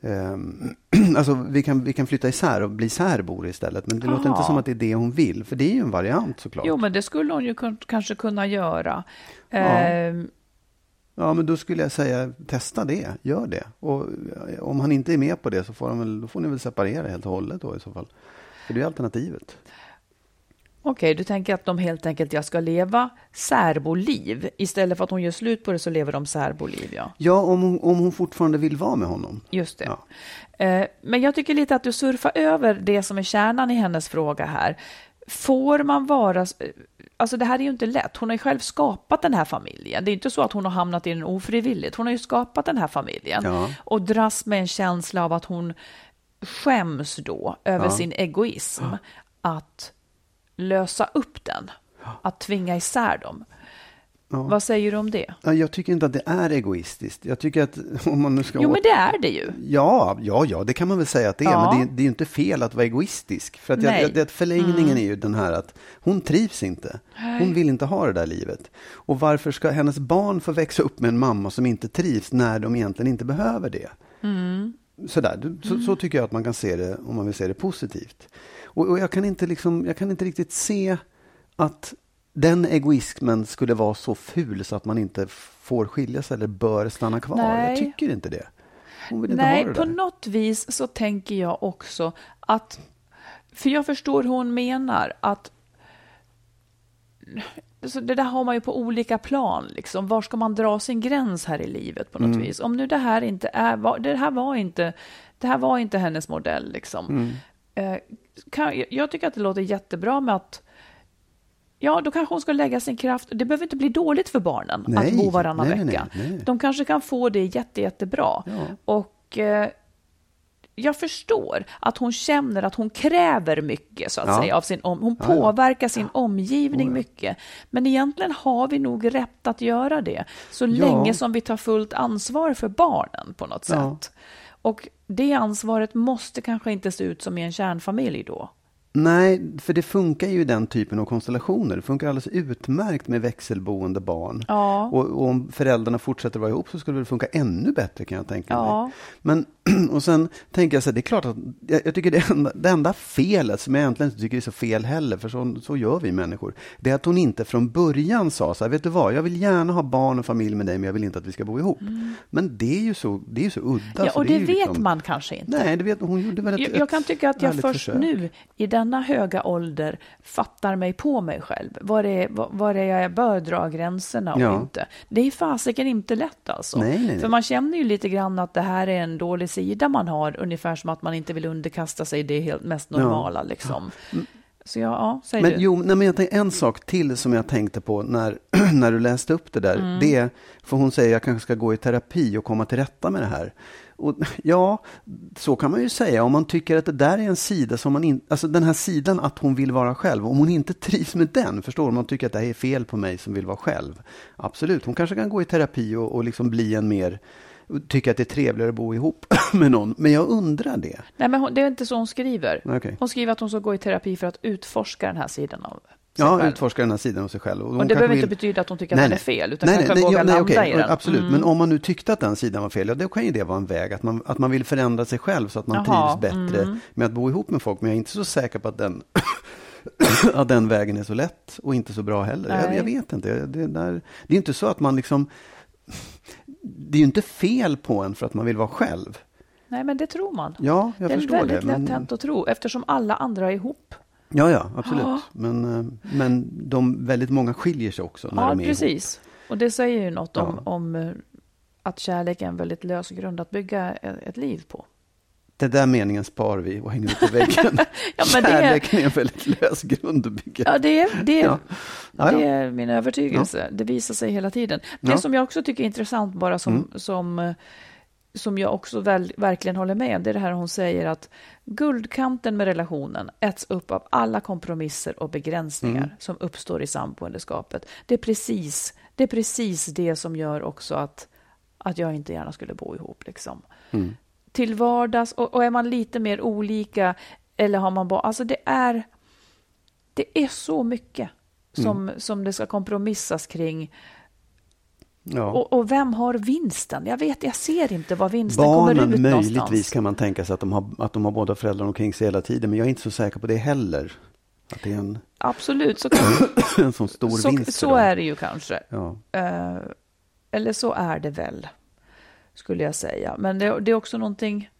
Um, alltså vi kan, vi kan flytta isär och bli särbor istället. Men det Aha. låter inte som att det är det hon vill. För det är ju en variant såklart. Jo, men det skulle hon ju kanske kunna göra. Ja. Um, Ja, men då skulle jag säga testa det, gör det. Och eh, om han inte är med på det så får, han väl, då får ni väl separera helt och hållet då i så fall. För det är alternativet. Okej, du tänker att de helt enkelt jag ska leva särboliv. Istället för att hon gör slut på det så lever de särboliv, ja. Ja, om hon, om hon fortfarande vill vara med honom. Just det. Ja. Eh, men jag tycker lite att du surfar över det som är kärnan i hennes fråga här. Får man vara alltså det här är ju inte lätt. Hon har ju själv skapat den här familjen. Det är inte så att hon har hamnat i den ofrivilligt. Hon har ju skapat den här familjen ja. och dras med en känsla av att hon skäms då över ja. sin egoism. Att lösa upp den, att tvinga isär dem. Ja. Vad säger du om det? Jag tycker inte att det är egoistiskt. Jag tycker att om man nu ska... Jo, men det är det ju. Ja, ja, ja, det kan man väl säga att det är. Ja. Men det, det är ju inte fel att vara egoistisk. För att jag, det, förlängningen mm. är ju den här att hon trivs inte. Hon vill inte ha det där livet. Och varför ska hennes barn få växa upp med en mamma som inte trivs när de egentligen inte behöver det? Mm. Sådär, så, så tycker jag att man kan se det om man vill se det positivt. Och, och jag, kan inte liksom, jag kan inte riktigt se att den egoismen skulle vara så ful så att man inte får skilja sig eller bör stanna kvar. Nej. Jag tycker inte det. Inte Nej, det på något vis så tänker jag också att, för jag förstår hur hon menar, att så det där har man ju på olika plan. Liksom. Var ska man dra sin gräns här i livet på något mm. vis? Om nu det här inte är, det här var inte, det här var inte hennes modell. Liksom. Mm. Eh, kan, jag tycker att det låter jättebra med att Ja, då kanske hon ska lägga sin kraft. Det behöver inte bli dåligt för barnen nej, att bo varannan nej, vecka. Nej, De kanske kan få det jätte, jättebra. Ja. Och eh, jag förstår att hon känner att hon kräver mycket, så att ja. säga, av sin om Hon ja, påverkar sin omgivning mycket. Men egentligen har vi nog rätt att göra det, så länge som vi tar fullt ansvar för barnen på något sätt. Och det ansvaret måste kanske inte se ut som i en kärnfamilj då. Nej, för det funkar ju i den typen av konstellationer. Det funkar alldeles utmärkt med växelboende barn. Ja. Och, och, om föräldrarna fortsätter vara ihop så skulle det funka ännu bättre kan jag tänka ja. mig. Men, och sen tänker jag så här, det är klart att jag, jag tycker det enda, det enda, felet, som jag egentligen inte tycker är så fel heller, för så, så gör vi människor, det är att hon inte från början sa så här, vet du vad, jag vill gärna ha barn och familj med dig, men jag vill inte att vi ska bo ihop. Mm. Men det är ju så, det är så udda. Ja, och det, det vet liksom, man kanske inte. Nej, det vet hon gjorde väl ett, jag, jag kan tycka att jag först försök. nu, i den denna höga ålder fattar mig på mig själv. Var är, var är jag bör dra gränserna och ja. inte. Det är fasiken inte lätt alltså. Nej, nej, nej. För man känner ju lite grann att det här är en dålig sida man har, ungefär som att man inte vill underkasta sig det helt mest normala. Ja. Liksom. Ja. Så jag, ja, säg Men du. jo, nej, men jag tänkte, en sak till som jag tänkte på när, när du läste upp det där. Mm. Det för hon säger jag kanske ska gå i terapi och komma till rätta med det här. Och, ja, så kan man ju säga om man tycker att det där är en sida som man inte, alltså den här sidan att hon vill vara själv. Om hon inte trivs med den, förstår du? Om man tycker att det här är fel på mig som vill vara själv. Absolut, hon kanske kan gå i terapi och, och liksom bli en mer tycka att det är trevligare att bo ihop med någon. Men jag undrar det. Nej, men hon, det är inte så hon skriver. Okej. Hon skriver att hon ska gå i terapi för att utforska den här sidan av sig Ja, själv. utforska den här sidan av sig själv. hon Och det behöver vill- inte betyda att hon tycker att Nej, den är fel, utan nej, kanske nej, våga nej, okej, i den. Absolut, Mm. men om man nu tyckte att den sidan var fel, ja, då kan ju det vara en väg. Att man, att man vill förändra sig själv så att man Jaha, trivs bättre mm. med att bo ihop med folk. Men jag är inte så säker på att den, att den vägen är så lätt och inte så bra heller. Jag, jag vet inte. Det, där, det är inte så att man liksom... Det är ju inte fel på en för att man vill vara själv. Nej, men det tror man. Ja, jag det är förstår väldigt det. lätt Men, hänt att tro, eftersom alla andra är ihop. ja, ja, absolut. Ja. Men, eh, men de, väldigt många skiljer sig också när Ja, de är ihop. precis. Och det säger ju något om, Ja. om eh, att kärlek är en väldigt lös grund att bygga ett liv på. Den där meningen spar vi och hänger upp på väggen. Ja, men det är- Kärleken är en väldigt lös grund att bygga. Ja, det är, det, Ja. Ja, ja. det är min övertygelse. Det visar sig hela tiden. Det som jag också tycker är intressant, bara som, Mm. som, eh, som jag också väl, verkligen håller med om, det är det här hon säger att guldkanten med relationen äts upp av alla kompromisser och begränsningar Mm. som uppstår i samboendeskapet. Det är precis det, är precis det som gör också att, att jag inte gärna skulle bo ihop. Liksom. Mm. Till vardags, och, och är man lite mer olika, eller har man bara... Alltså det är, det är så mycket som, Mm. som det ska kompromissas kring. Ja. Och, och vem har vinsten? Jag vet, jag ser inte vad vinsten kommer ut Barnen någonstans. möjligtvis kan man tänka sig att de, har, att de har båda föräldrarna omkring sig hela tiden. Men jag är inte så säker på det heller. Att det är en, Absolut, så, kan, en sån stor så, vinst så är det ju kanske. Ja. Eh, eller så är det väl, skulle jag säga. Men det, det är också någonting...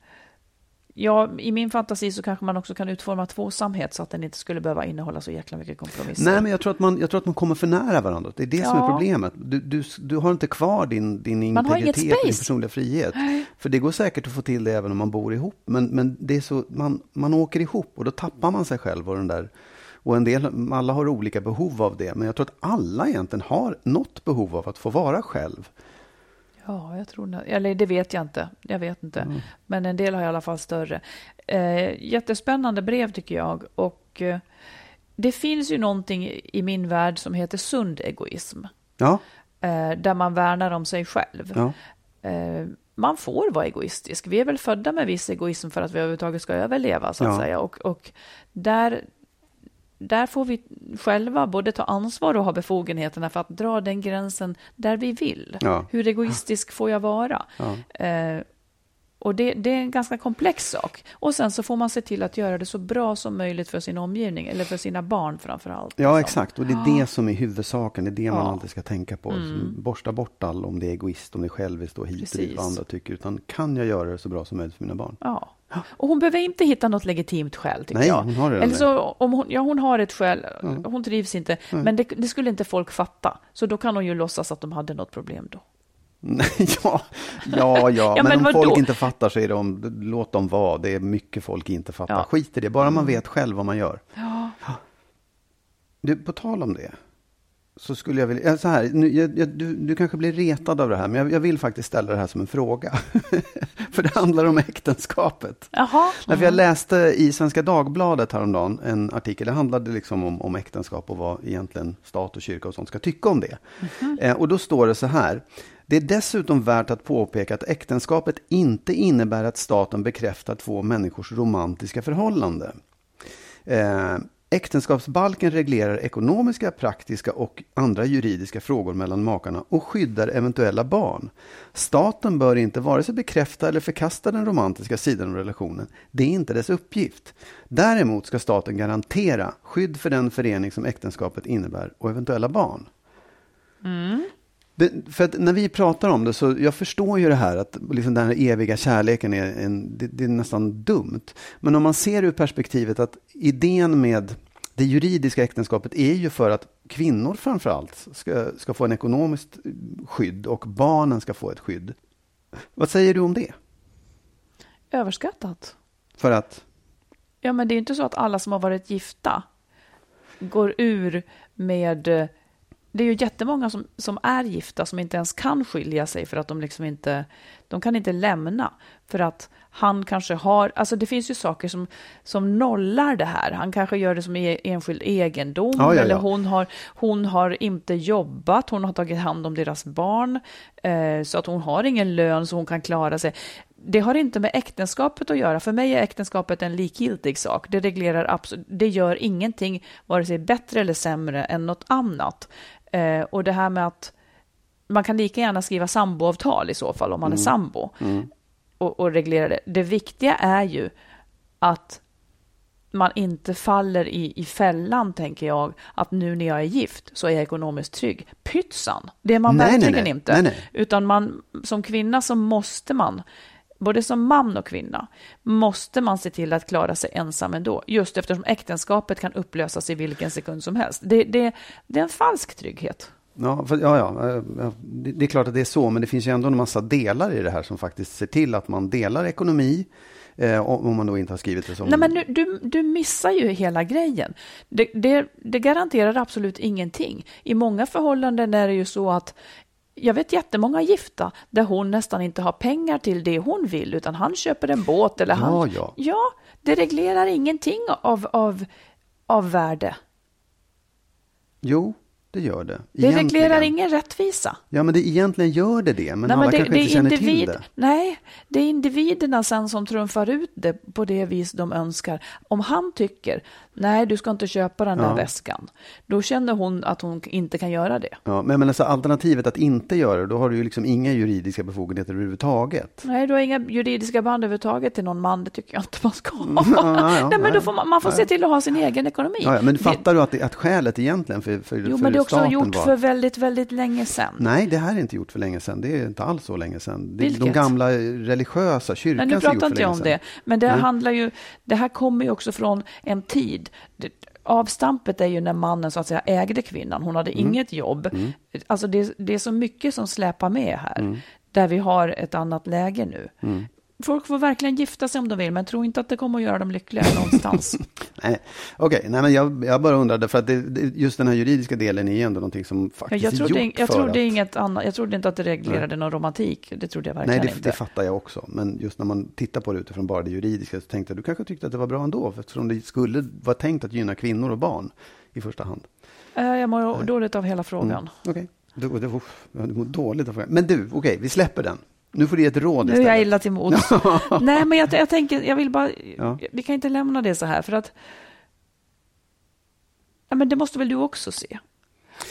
Ja, I min fantasi så kanske man också kan utforma tvåsamhet så att den inte skulle behöva innehålla så jäkla mycket kompromisser. Nej, men jag tror, att man, jag tror att man kommer för nära varandra. Det är det som är Ja. problemet. Du, du, du har inte kvar din, din integritet och din personliga frihet. För det går säkert att få till det även om man bor ihop. Men, men det är så, man, man åker ihop och då tappar man sig själv och den där och en del, alla har olika behov av det, men jag tror att alla egentligen har något behov av att få vara själv. Ja, jag tror Eller det vet jag inte. Jag vet inte. Mm. Men en del har i alla fall större. Eh, jättespännande brev tycker jag. Och eh, det finns ju någonting i min värld som heter sund egoism. Ja, Eh, där man värnar om sig själv. ja, Eh, man får vara egoistisk. Vi är väl födda med viss egoism för att vi överhuvudtaget ska överleva, så att Ja. säga. Och, och där, där får vi själva både ta ansvar och ha befogenheterna för att dra den gränsen där vi vill. Ja. Hur egoistisk får jag vara? ja. Eh, och det, det är en ganska komplex sak. Och sen så får man se till att göra det så bra som möjligt för sin omgivning, eller för sina barn framför allt. Ja, liksom. exakt. Och det är det som är huvudsaken. Det är det man Ja. Mm. alltid ska tänka på. Så Borsta bort all om det är egoist, om det är själviskt och hit och dit vad andra tycker. Utan kan jag göra det så bra som möjligt för mina barn? Ja. Och hon behöver inte hitta något legitimt skäl, tycker Nej, jag. hon har redan Eller det. så, om hon, ja, hon har ett skäl, hon trivs inte, men det, det skulle inte folk fatta. Så då kan hon ju låtsas att de hade något problem då. ja, ja, ja. men, men om folk inte fattar så är det om, låt dem vara. Det är mycket folk inte fattar. Ja. Skit i det, bara man vet själv vad man gör. Ja. Du, på tal om det. Så skulle jag vilja, ja, så här, nu, jag, jag, du, du kanske blir retad av det här, men jag, jag vill faktiskt ställa det här som en fråga. För det handlar om äktenskapet. Jaha. Därför jag läste i Svenska Dagbladet häromdagen en artikel, det handlade liksom om, om äktenskap och vad egentligen stat och kyrka och sånt ska tycka om det. Eh, och då står det så här. Det är dessutom värt att påpeka att äktenskapet inte innebär att staten bekräftar två människors romantiska förhållande. Eh, äktenskapsbalken reglerar ekonomiska, praktiska och andra juridiska frågor mellan makarna och skyddar eventuella barn. Staten bör inte vare sig bekräfta eller förkasta den romantiska sidan av relationen. Det är inte dess uppgift. Däremot ska staten garantera skydd för den förening som äktenskapet innebär och eventuella barn. Mm. Det, för att när vi pratar om det så jag förstår ju det här att liksom den här eviga kärleken är, en, det, det är nästan dumt. Men om man ser ur perspektivet att idén med det juridiska äktenskapet är ju för att kvinnor framför allt ska, ska få en ekonomiskt skydd och barnen ska få ett skydd. Vad säger du om det? Överskattat. För att, Ja, men det är ju inte så att alla som har varit gifta går ur med... Det är ju jättemånga som, som är gifta som inte ens kan skilja sig för att de liksom inte... De kan inte lämna för att han kanske har... Alltså det finns ju saker som, som nollar det här. Han kanske gör det som e- enskild egendom Ja, ja, eller ja. hon har, hon har inte jobbat, hon har tagit hand om deras barn eh, så att hon har ingen lön så hon kan klara sig. Det har inte med äktenskapet att göra. För mig är äktenskapet en likgiltig sak. Det reglerar absolut, det gör ingenting vare sig bättre eller sämre än något annat. Eh, och det här med att man kan lika gärna skriva samboavtal i så fall om man är sambo och, och reglera det. Det viktiga är ju att man inte faller i, i fällan, tänker jag, att nu när jag är gift så är jag ekonomiskt trygg. Pytsan! Det är man Nej, verkligen nej. inte. Nej, nej. Utan man, som kvinna så måste man, både som man och kvinna, måste man se till att klara sig ensam ändå. Just eftersom äktenskapet kan upplösas i vilken sekund som helst. Det, det, det är en falsk trygghet. Ja, för, ja, ja, eh, det, är klart att det är så, men det finns ju ändå en massa delar i det här som faktiskt ser till att man delar ekonomi, eh, om om man då inte har skrivit det som... Nej, men nu, du, du missar ju hela grejen. Det, det, det garanterar absolut ingenting. I många förhållanden är det ju så att jag vet jättemånga gifta där hon nästan inte har pengar till det hon vill, utan han köper en båt eller han... Ja, ja. ja, det reglerar ingenting av, av, av värde. Jo, det gör det. Det reglerar Egentligen. ingen rättvisa. Ja, men det, egentligen gör det det, men alla det, kanske det inte känner individ, till det. Nej, det är individerna sen som trumfar ut det på det vis de önskar. Om han tycker, nej du ska inte köpa den där Ja. väskan, då känner hon att hon inte kan göra det. Ja, men, men alltså, alternativet att inte göra det, då har du ju liksom inga juridiska befogenheter överhuvudtaget. Nej, du har inga juridiska band överhuvudtaget till någon man, det tycker jag inte man ska ha. ja, ja, nej, men då får man, man får se till att ha sin egen ekonomi. Ja, men Det- fattar du att, det, att skälet egentligen för, för, Jo, för men det är också gjort var... för väldigt, väldigt länge sedan. Nej, det här är inte gjort för länge sedan. Det är inte alls så länge sedan. Det, de Vilket? gamla religiösa, kyrkan Nej, nu pratar inte jag om det. Men det Nej. handlar ju, det här kommer ju också från en tid. Det, avstampet är ju när mannen så att säga ägde kvinnan. Hon hade Mm. inget jobb. Alltså det, det är så mycket som släpar med här. Mm. Där vi har ett annat läge nu. Folk får verkligen gifta sig om de vill, men tro inte att det kommer att göra dem lyckliga någonstans. Nej, okej, nej men jag, jag bara undrade, för att det, det, just den här juridiska delen är ju ändå någonting som faktiskt jag är trodde, gjort jag för trodde att... inget annat. Jag trodde inte att det reglerade någon romantik. Det trodde jag verkligen Nej, det, inte. det fattar jag också. Men just när man tittar på det utifrån bara det juridiska så tänkte jag, du kanske tyckte att det var bra ändå, för eftersom det skulle vara tänkt att gynna kvinnor och barn i första hand. Eh, Jag mår dåligt av hela frågan. Okej, du, du, uff, du mår dåligt av frågan. Men du, okej, vi släpper den. Nu får du ge ett råd Nu är jag istället. illa till mods. Nej, men jag, jag tänker, jag vill bara, Ja. vi kan inte lämna det så här för att, ja, men det måste väl du också se?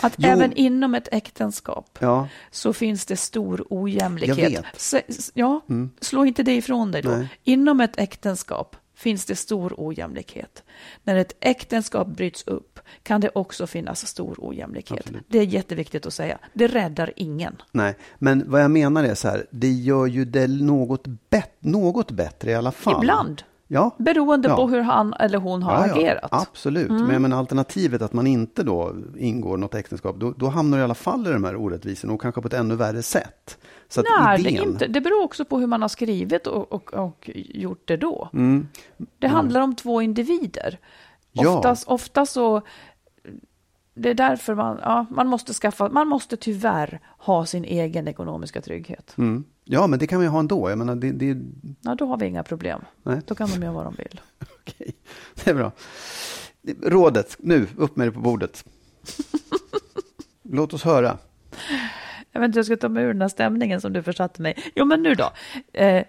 Att Jo. även inom ett äktenskap Ja, så finns det stor ojämlikhet. Jag vet. Mm. Så, ja, slå inte det ifrån dig då. Nej. Inom ett äktenskap finns det stor ojämlikhet. När ett äktenskap bryts upp kan det också finnas stor ojämlikhet. Absolut. Det är jätteviktigt att säga. Det räddar ingen. nej. Men vad jag menar är så här, det gör ju det något, bet- något bättre i alla fall. Ibland. Ja. Beroende Ja. på hur han eller hon har Ja, agerat. Mm. Absolut, men, men alternativet att man inte då ingår något äktenskap, då, då hamnar du i alla fall i de här orättvisorna och kanske på ett ännu värre sätt. Så Nej, det, idén, är inte. det beror också på hur man har skrivit och, och, och gjort det då. Mm. Det handlar om två individer. Oftast, ofta så... Det är därför man, ja, man måste skaffa, man måste tyvärr ha sin egen ekonomiska trygghet. Mm. Ja, men det kan man ju ha ändå. Jag menar, det, det, Ja, då har vi inga problem. Nej. Då kan de göra vad de vill. okej. det är bra. Rådet, nu, upp med det på bordet. Låt oss höra. Jag vet inte jag ska ta mig ur den här stämningen som du försatte mig Jo, men nu då. Eh,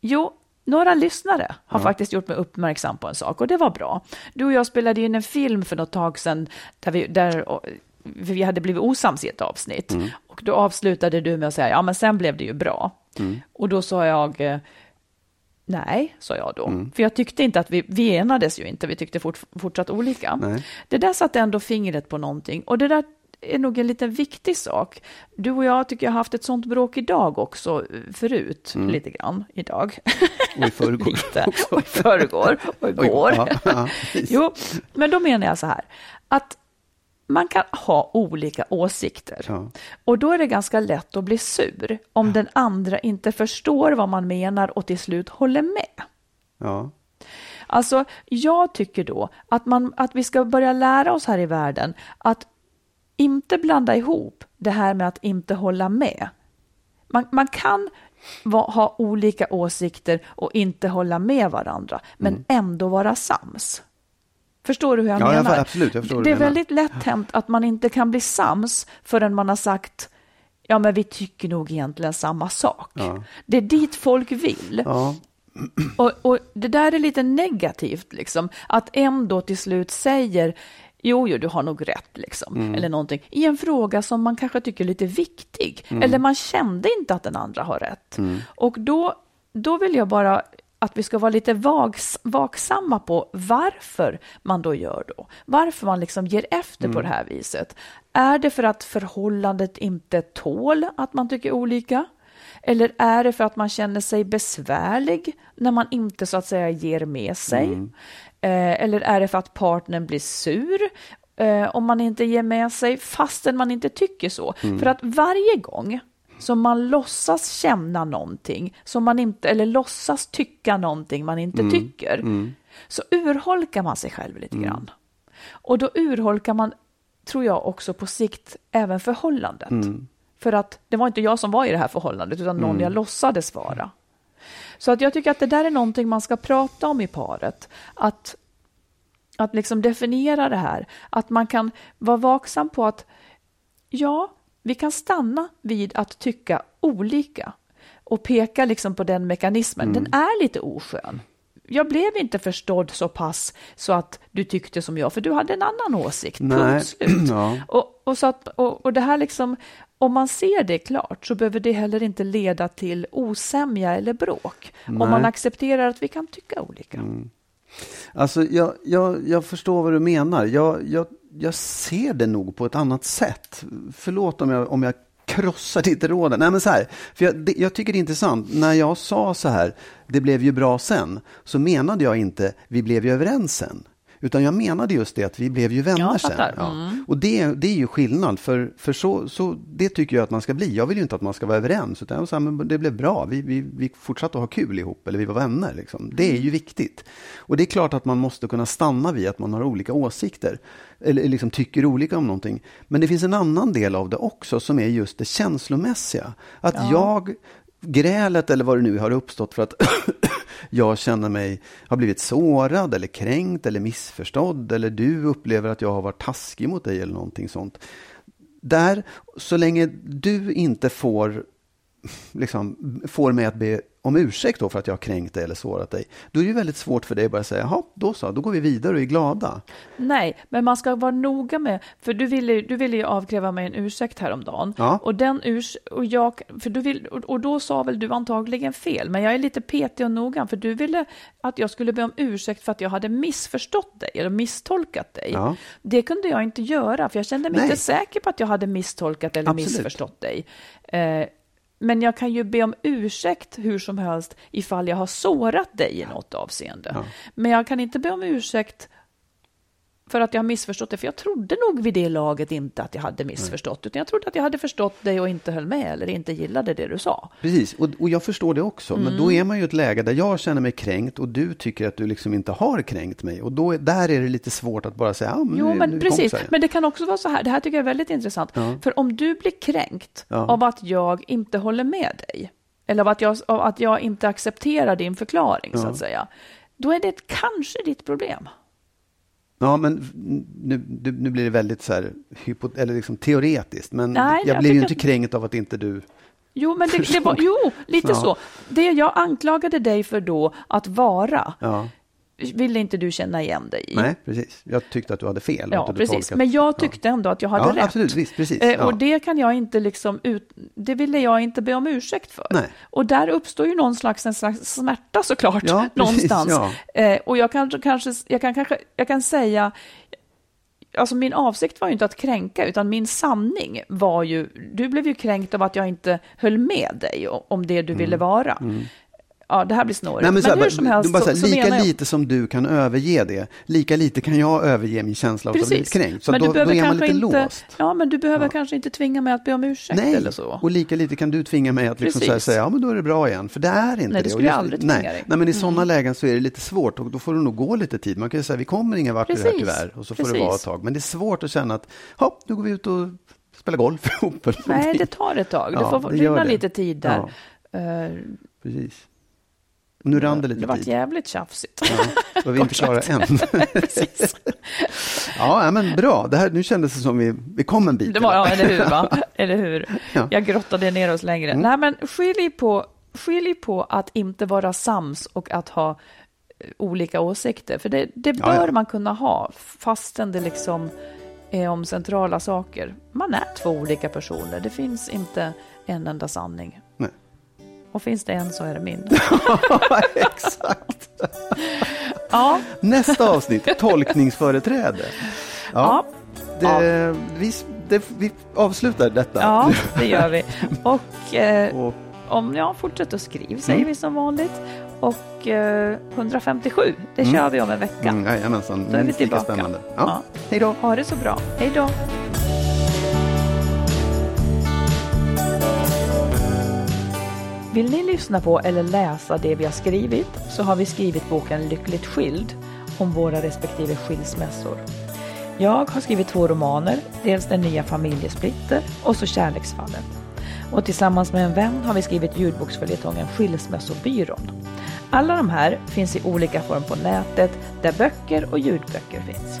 jo, några lyssnare har faktiskt gjort mig uppmärksam på en sak och det var bra. Du och jag spelade in en film för något tag sedan där vi, där, vi hade blivit osams i ett avsnitt. Och då avslutade du med att säga, ja men sen blev det ju bra. Och då sa jag, eh, nej, sa jag då. För jag tyckte inte att vi, vi enades ju inte, vi tyckte fort, fortsatt olika. Nej. Det där satte ändå fingret på någonting. Och det där är nog en liten viktig sak. Du och jag tycker jag har haft ett sånt bråk idag också, eh, förut, lite grann, idag. Och i förrgår också. och i förrgår, och igår. ja, ja, jo, men då menar jag så här, att man kan ha olika åsikter. Ja. Och då är det ganska lätt att bli sur om den andra inte förstår vad man menar och till slut håller med. Ja. Alltså, jag tycker då att, man, att vi ska börja lära oss här i världen att inte blanda ihop det här med att inte hålla med. Man, man kan va, ha olika åsikter och inte hålla med varandra, men Mm. ändå vara sams. Förstår du hur jag Ja, jag menar? fa- absolut, jag förstår det är menar. väldigt lätt hänt att man inte kan bli sams förrän man har sagt ja, men vi tycker nog egentligen samma sak. Ja. Det är dit folk vill. Ja, Och, och det där är lite negativt, liksom. Att en då till slut säger Jo, jo, du har nog rätt, liksom. Mm. Eller någonting. I en fråga som man kanske tycker är lite viktig. Mm. Eller man kände inte att den andra har rätt. Och då, då vill jag bara att vi ska vara lite vags, vaksamma på varför man då gör då. Varför man liksom ger efter på det här viset. Är det för att förhållandet inte tål att man tycker olika? Eller är det för att man känner sig besvärlig när man inte så att säga ger med sig? Eh, eller är det för att partnern blir sur eh, om man inte ger med sig fastän man inte tycker så? För att varje gång som man låtsas känna någonting som man inte, eller låtsas tycka någonting man inte tycker, så urholkar man sig själv lite grann. Och då urholkar man, tror jag, också på sikt även förhållandet. För att det var inte jag som var i det här förhållandet, utan någon jag låtsades vara. Så att jag tycker att det där är någonting man ska prata om i paret. Att, att liksom definiera det här. Att man kan vara vaksam på att ja, vi kan stanna vid att tycka olika och peka liksom på den mekanismen. Den är lite oskön. Jag blev inte förstådd så pass så att du tyckte som jag, för du hade en annan åsikt. Nej. Punkt slut. Ja. Och, och, så att, och, och det här liksom, om man ser det klart så behöver det heller inte leda till osämja eller bråk. Om man accepterar att vi kan tycka olika. Alltså, jag, jag, jag förstår vad du menar. Jag, jag, jag ser det nog på ett annat sätt. Förlåt om jag, om jag krossar ditt råd. Nej, men så här, för jag, det, jag tycker det är intressant. När jag sa så här, det blev ju bra sen, så menade jag inte, vi blev ju överens sen. Utan jag menade just det att vi blev ju vänner sen. Ja. Och det, det är ju skillnad, för, för så, så, det tycker jag att man ska bli. Jag vill ju inte att man ska vara överens, utan jag sa, men det blev bra, vi, vi, vi fortsatte att ha kul ihop, eller vi var vänner. Liksom. Det är ju viktigt. Och det är klart att man måste kunna stanna vid att man har olika åsikter, eller liksom tycker olika om någonting. Men det finns en annan del av det också, som är just det känslomässiga. Att jag, grälet eller vad det nu har uppstått för att jag känner mig, har blivit sårad eller kränkt eller missförstådd eller du upplever att jag har varit taskig mot dig eller någonting sånt. Där, så länge du inte får, liksom, får mig att be om ursäkt då för att jag har kränkt dig eller sårat dig, då är det ju väldigt svårt för dig att bara säga, jaha, då så, då går vi vidare och är glada. Nej, men man ska vara noga med, för du ville, du ville ju avkräva mig en ursäkt häromdagen. Ja. Och, den urs, och, jag, för du vill, och, och då sa väl du antagligen fel, men jag är lite petig och noga, för du ville att jag skulle be om ursäkt för att jag hade missförstått dig, eller misstolkat dig. Ja. Det kunde jag inte göra, för jag kände mig Nej. inte säker på att jag hade misstolkat eller Absolut. missförstått dig. Eh, men jag kan ju be om ursäkt hur som helst ifall jag har sårat dig i något avseende. Men jag kan inte be om ursäkt för att jag har missförstått det, för jag trodde nog vid det laget inte att jag hade missförstått, utan jag trodde att jag hade förstått dig och inte höll med eller inte gillade det du sa. Precis, och, och jag förstår det också. Men Mm. då är man ju i ett läge där jag känner mig kränkt och du tycker att du liksom inte har kränkt mig. Och då, är- där är det lite svårt att bara säga, ja, men Jo, nu, nu men vi precis. kompisar. Men det kan också vara så här, det här tycker jag är väldigt intressant. För om du blir kränkt Ja. av att jag inte håller med dig, eller av att jag, av att jag inte accepterar din förklaring, så att säga, då är det kanske ditt problem. Ja, men nu, nu, blir det väldigt så här, hypo, eller liksom teoretiskt. Men Nej, jag jag blev ju inte kränkt av att inte du... Jo, men det, det var, jo, lite Ja. så. Det jag anklagade dig för då, att vara, Ja, ville inte du känna igen dig i. nej, precis. Jag tyckte att du hade fel. Ja, precis. tolkat- Men jag ja. tyckte ändå att jag hade Ja, rätt. absolut, visst, precis. Eh, Ja. Och det kan jag inte liksom ut... Det ville jag inte be om ursäkt för. Nej. Och där uppstår ju någon slags, en slags smärta såklart, Ja, precis, någonstans. ja. Eh, och jag kan kanske, jag kan kanske, jag kan säga, alltså min avsikt var ju inte att kränka, utan min sanning var ju, du blev ju kränkt av att jag inte höll med dig om det du Mm. ville vara. Ja, det här blir snårigt. Nej, men så här, hur som helst bara så här, så, lika jag... lite som du kan överge det, lika lite kan jag överge min känsla av att blivit kränkt. Så men då, du behöver då är man lite inte, låst. Ja, men du behöver Ja. kanske inte tvinga mig att be om ursäkt Nej, eller så. och lika lite kan du tvinga mig att liksom här säga, ja men då är det bra igen, för det är inte Nej, det Och skulle jag aldrig tvinga nej. dig. Mm. Nej, men i sådana lägen så är det lite svårt och då får det nog gå lite tid. Man kan ju säga, vi kommer ingen vart i det här tyvärr, och så får det vara ett tag. Men det är svårt att känna att, hopp, nu går vi ut och spelar golf ihop. Nej, det tar ett tag. Ja, det får det rinna det. lite tid där. Eh, Precis. Och nu rann det lite det var tid. jävligt tjafsigt. Ja, och vi inte klara än. Ja, ja, men bra. Det här, nu kändes det som vi, vi kom en bit. Det var, ja, eller hur? Va? Eller hur? Ja. Mm. Jag grottade ner oss längre. Nej, men skilj på, skilj på att inte vara sams och att ha eh, olika åsikter. För det, det Ja, bör ja. man kunna ha, fastän det liksom är om centrala saker. Man är två olika personer. Det finns inte en enda sanning. Och finns det en så är det min. Exakt. Ja, Nästa avsnitt, tolkningsföreträde. ja, Det, vi, det, vi avslutar detta. ja, det gör vi. Och eh, Och, om jag fortsätter att skriva säger Mm. vi som vanligt. Och eh, 157, det kör vi om en vecka. mm, jajamensan, Då är vi tillbaka. spännande. Ja. Ja. Hej då. Ha det så bra. Hej då. Vill ni lyssna på eller läsa det vi har skrivit så har vi skrivit boken Lyckligt skild om våra respektive skilsmässor. Jag har skrivit två romaner, dels Den nya familjesplitter och så Kärleksfallet. Och tillsammans med en vän har vi skrivit ljudboksföljetongen Skilsmässobyrån. Alla de här finns i olika form på nätet där böcker och ljudböcker finns.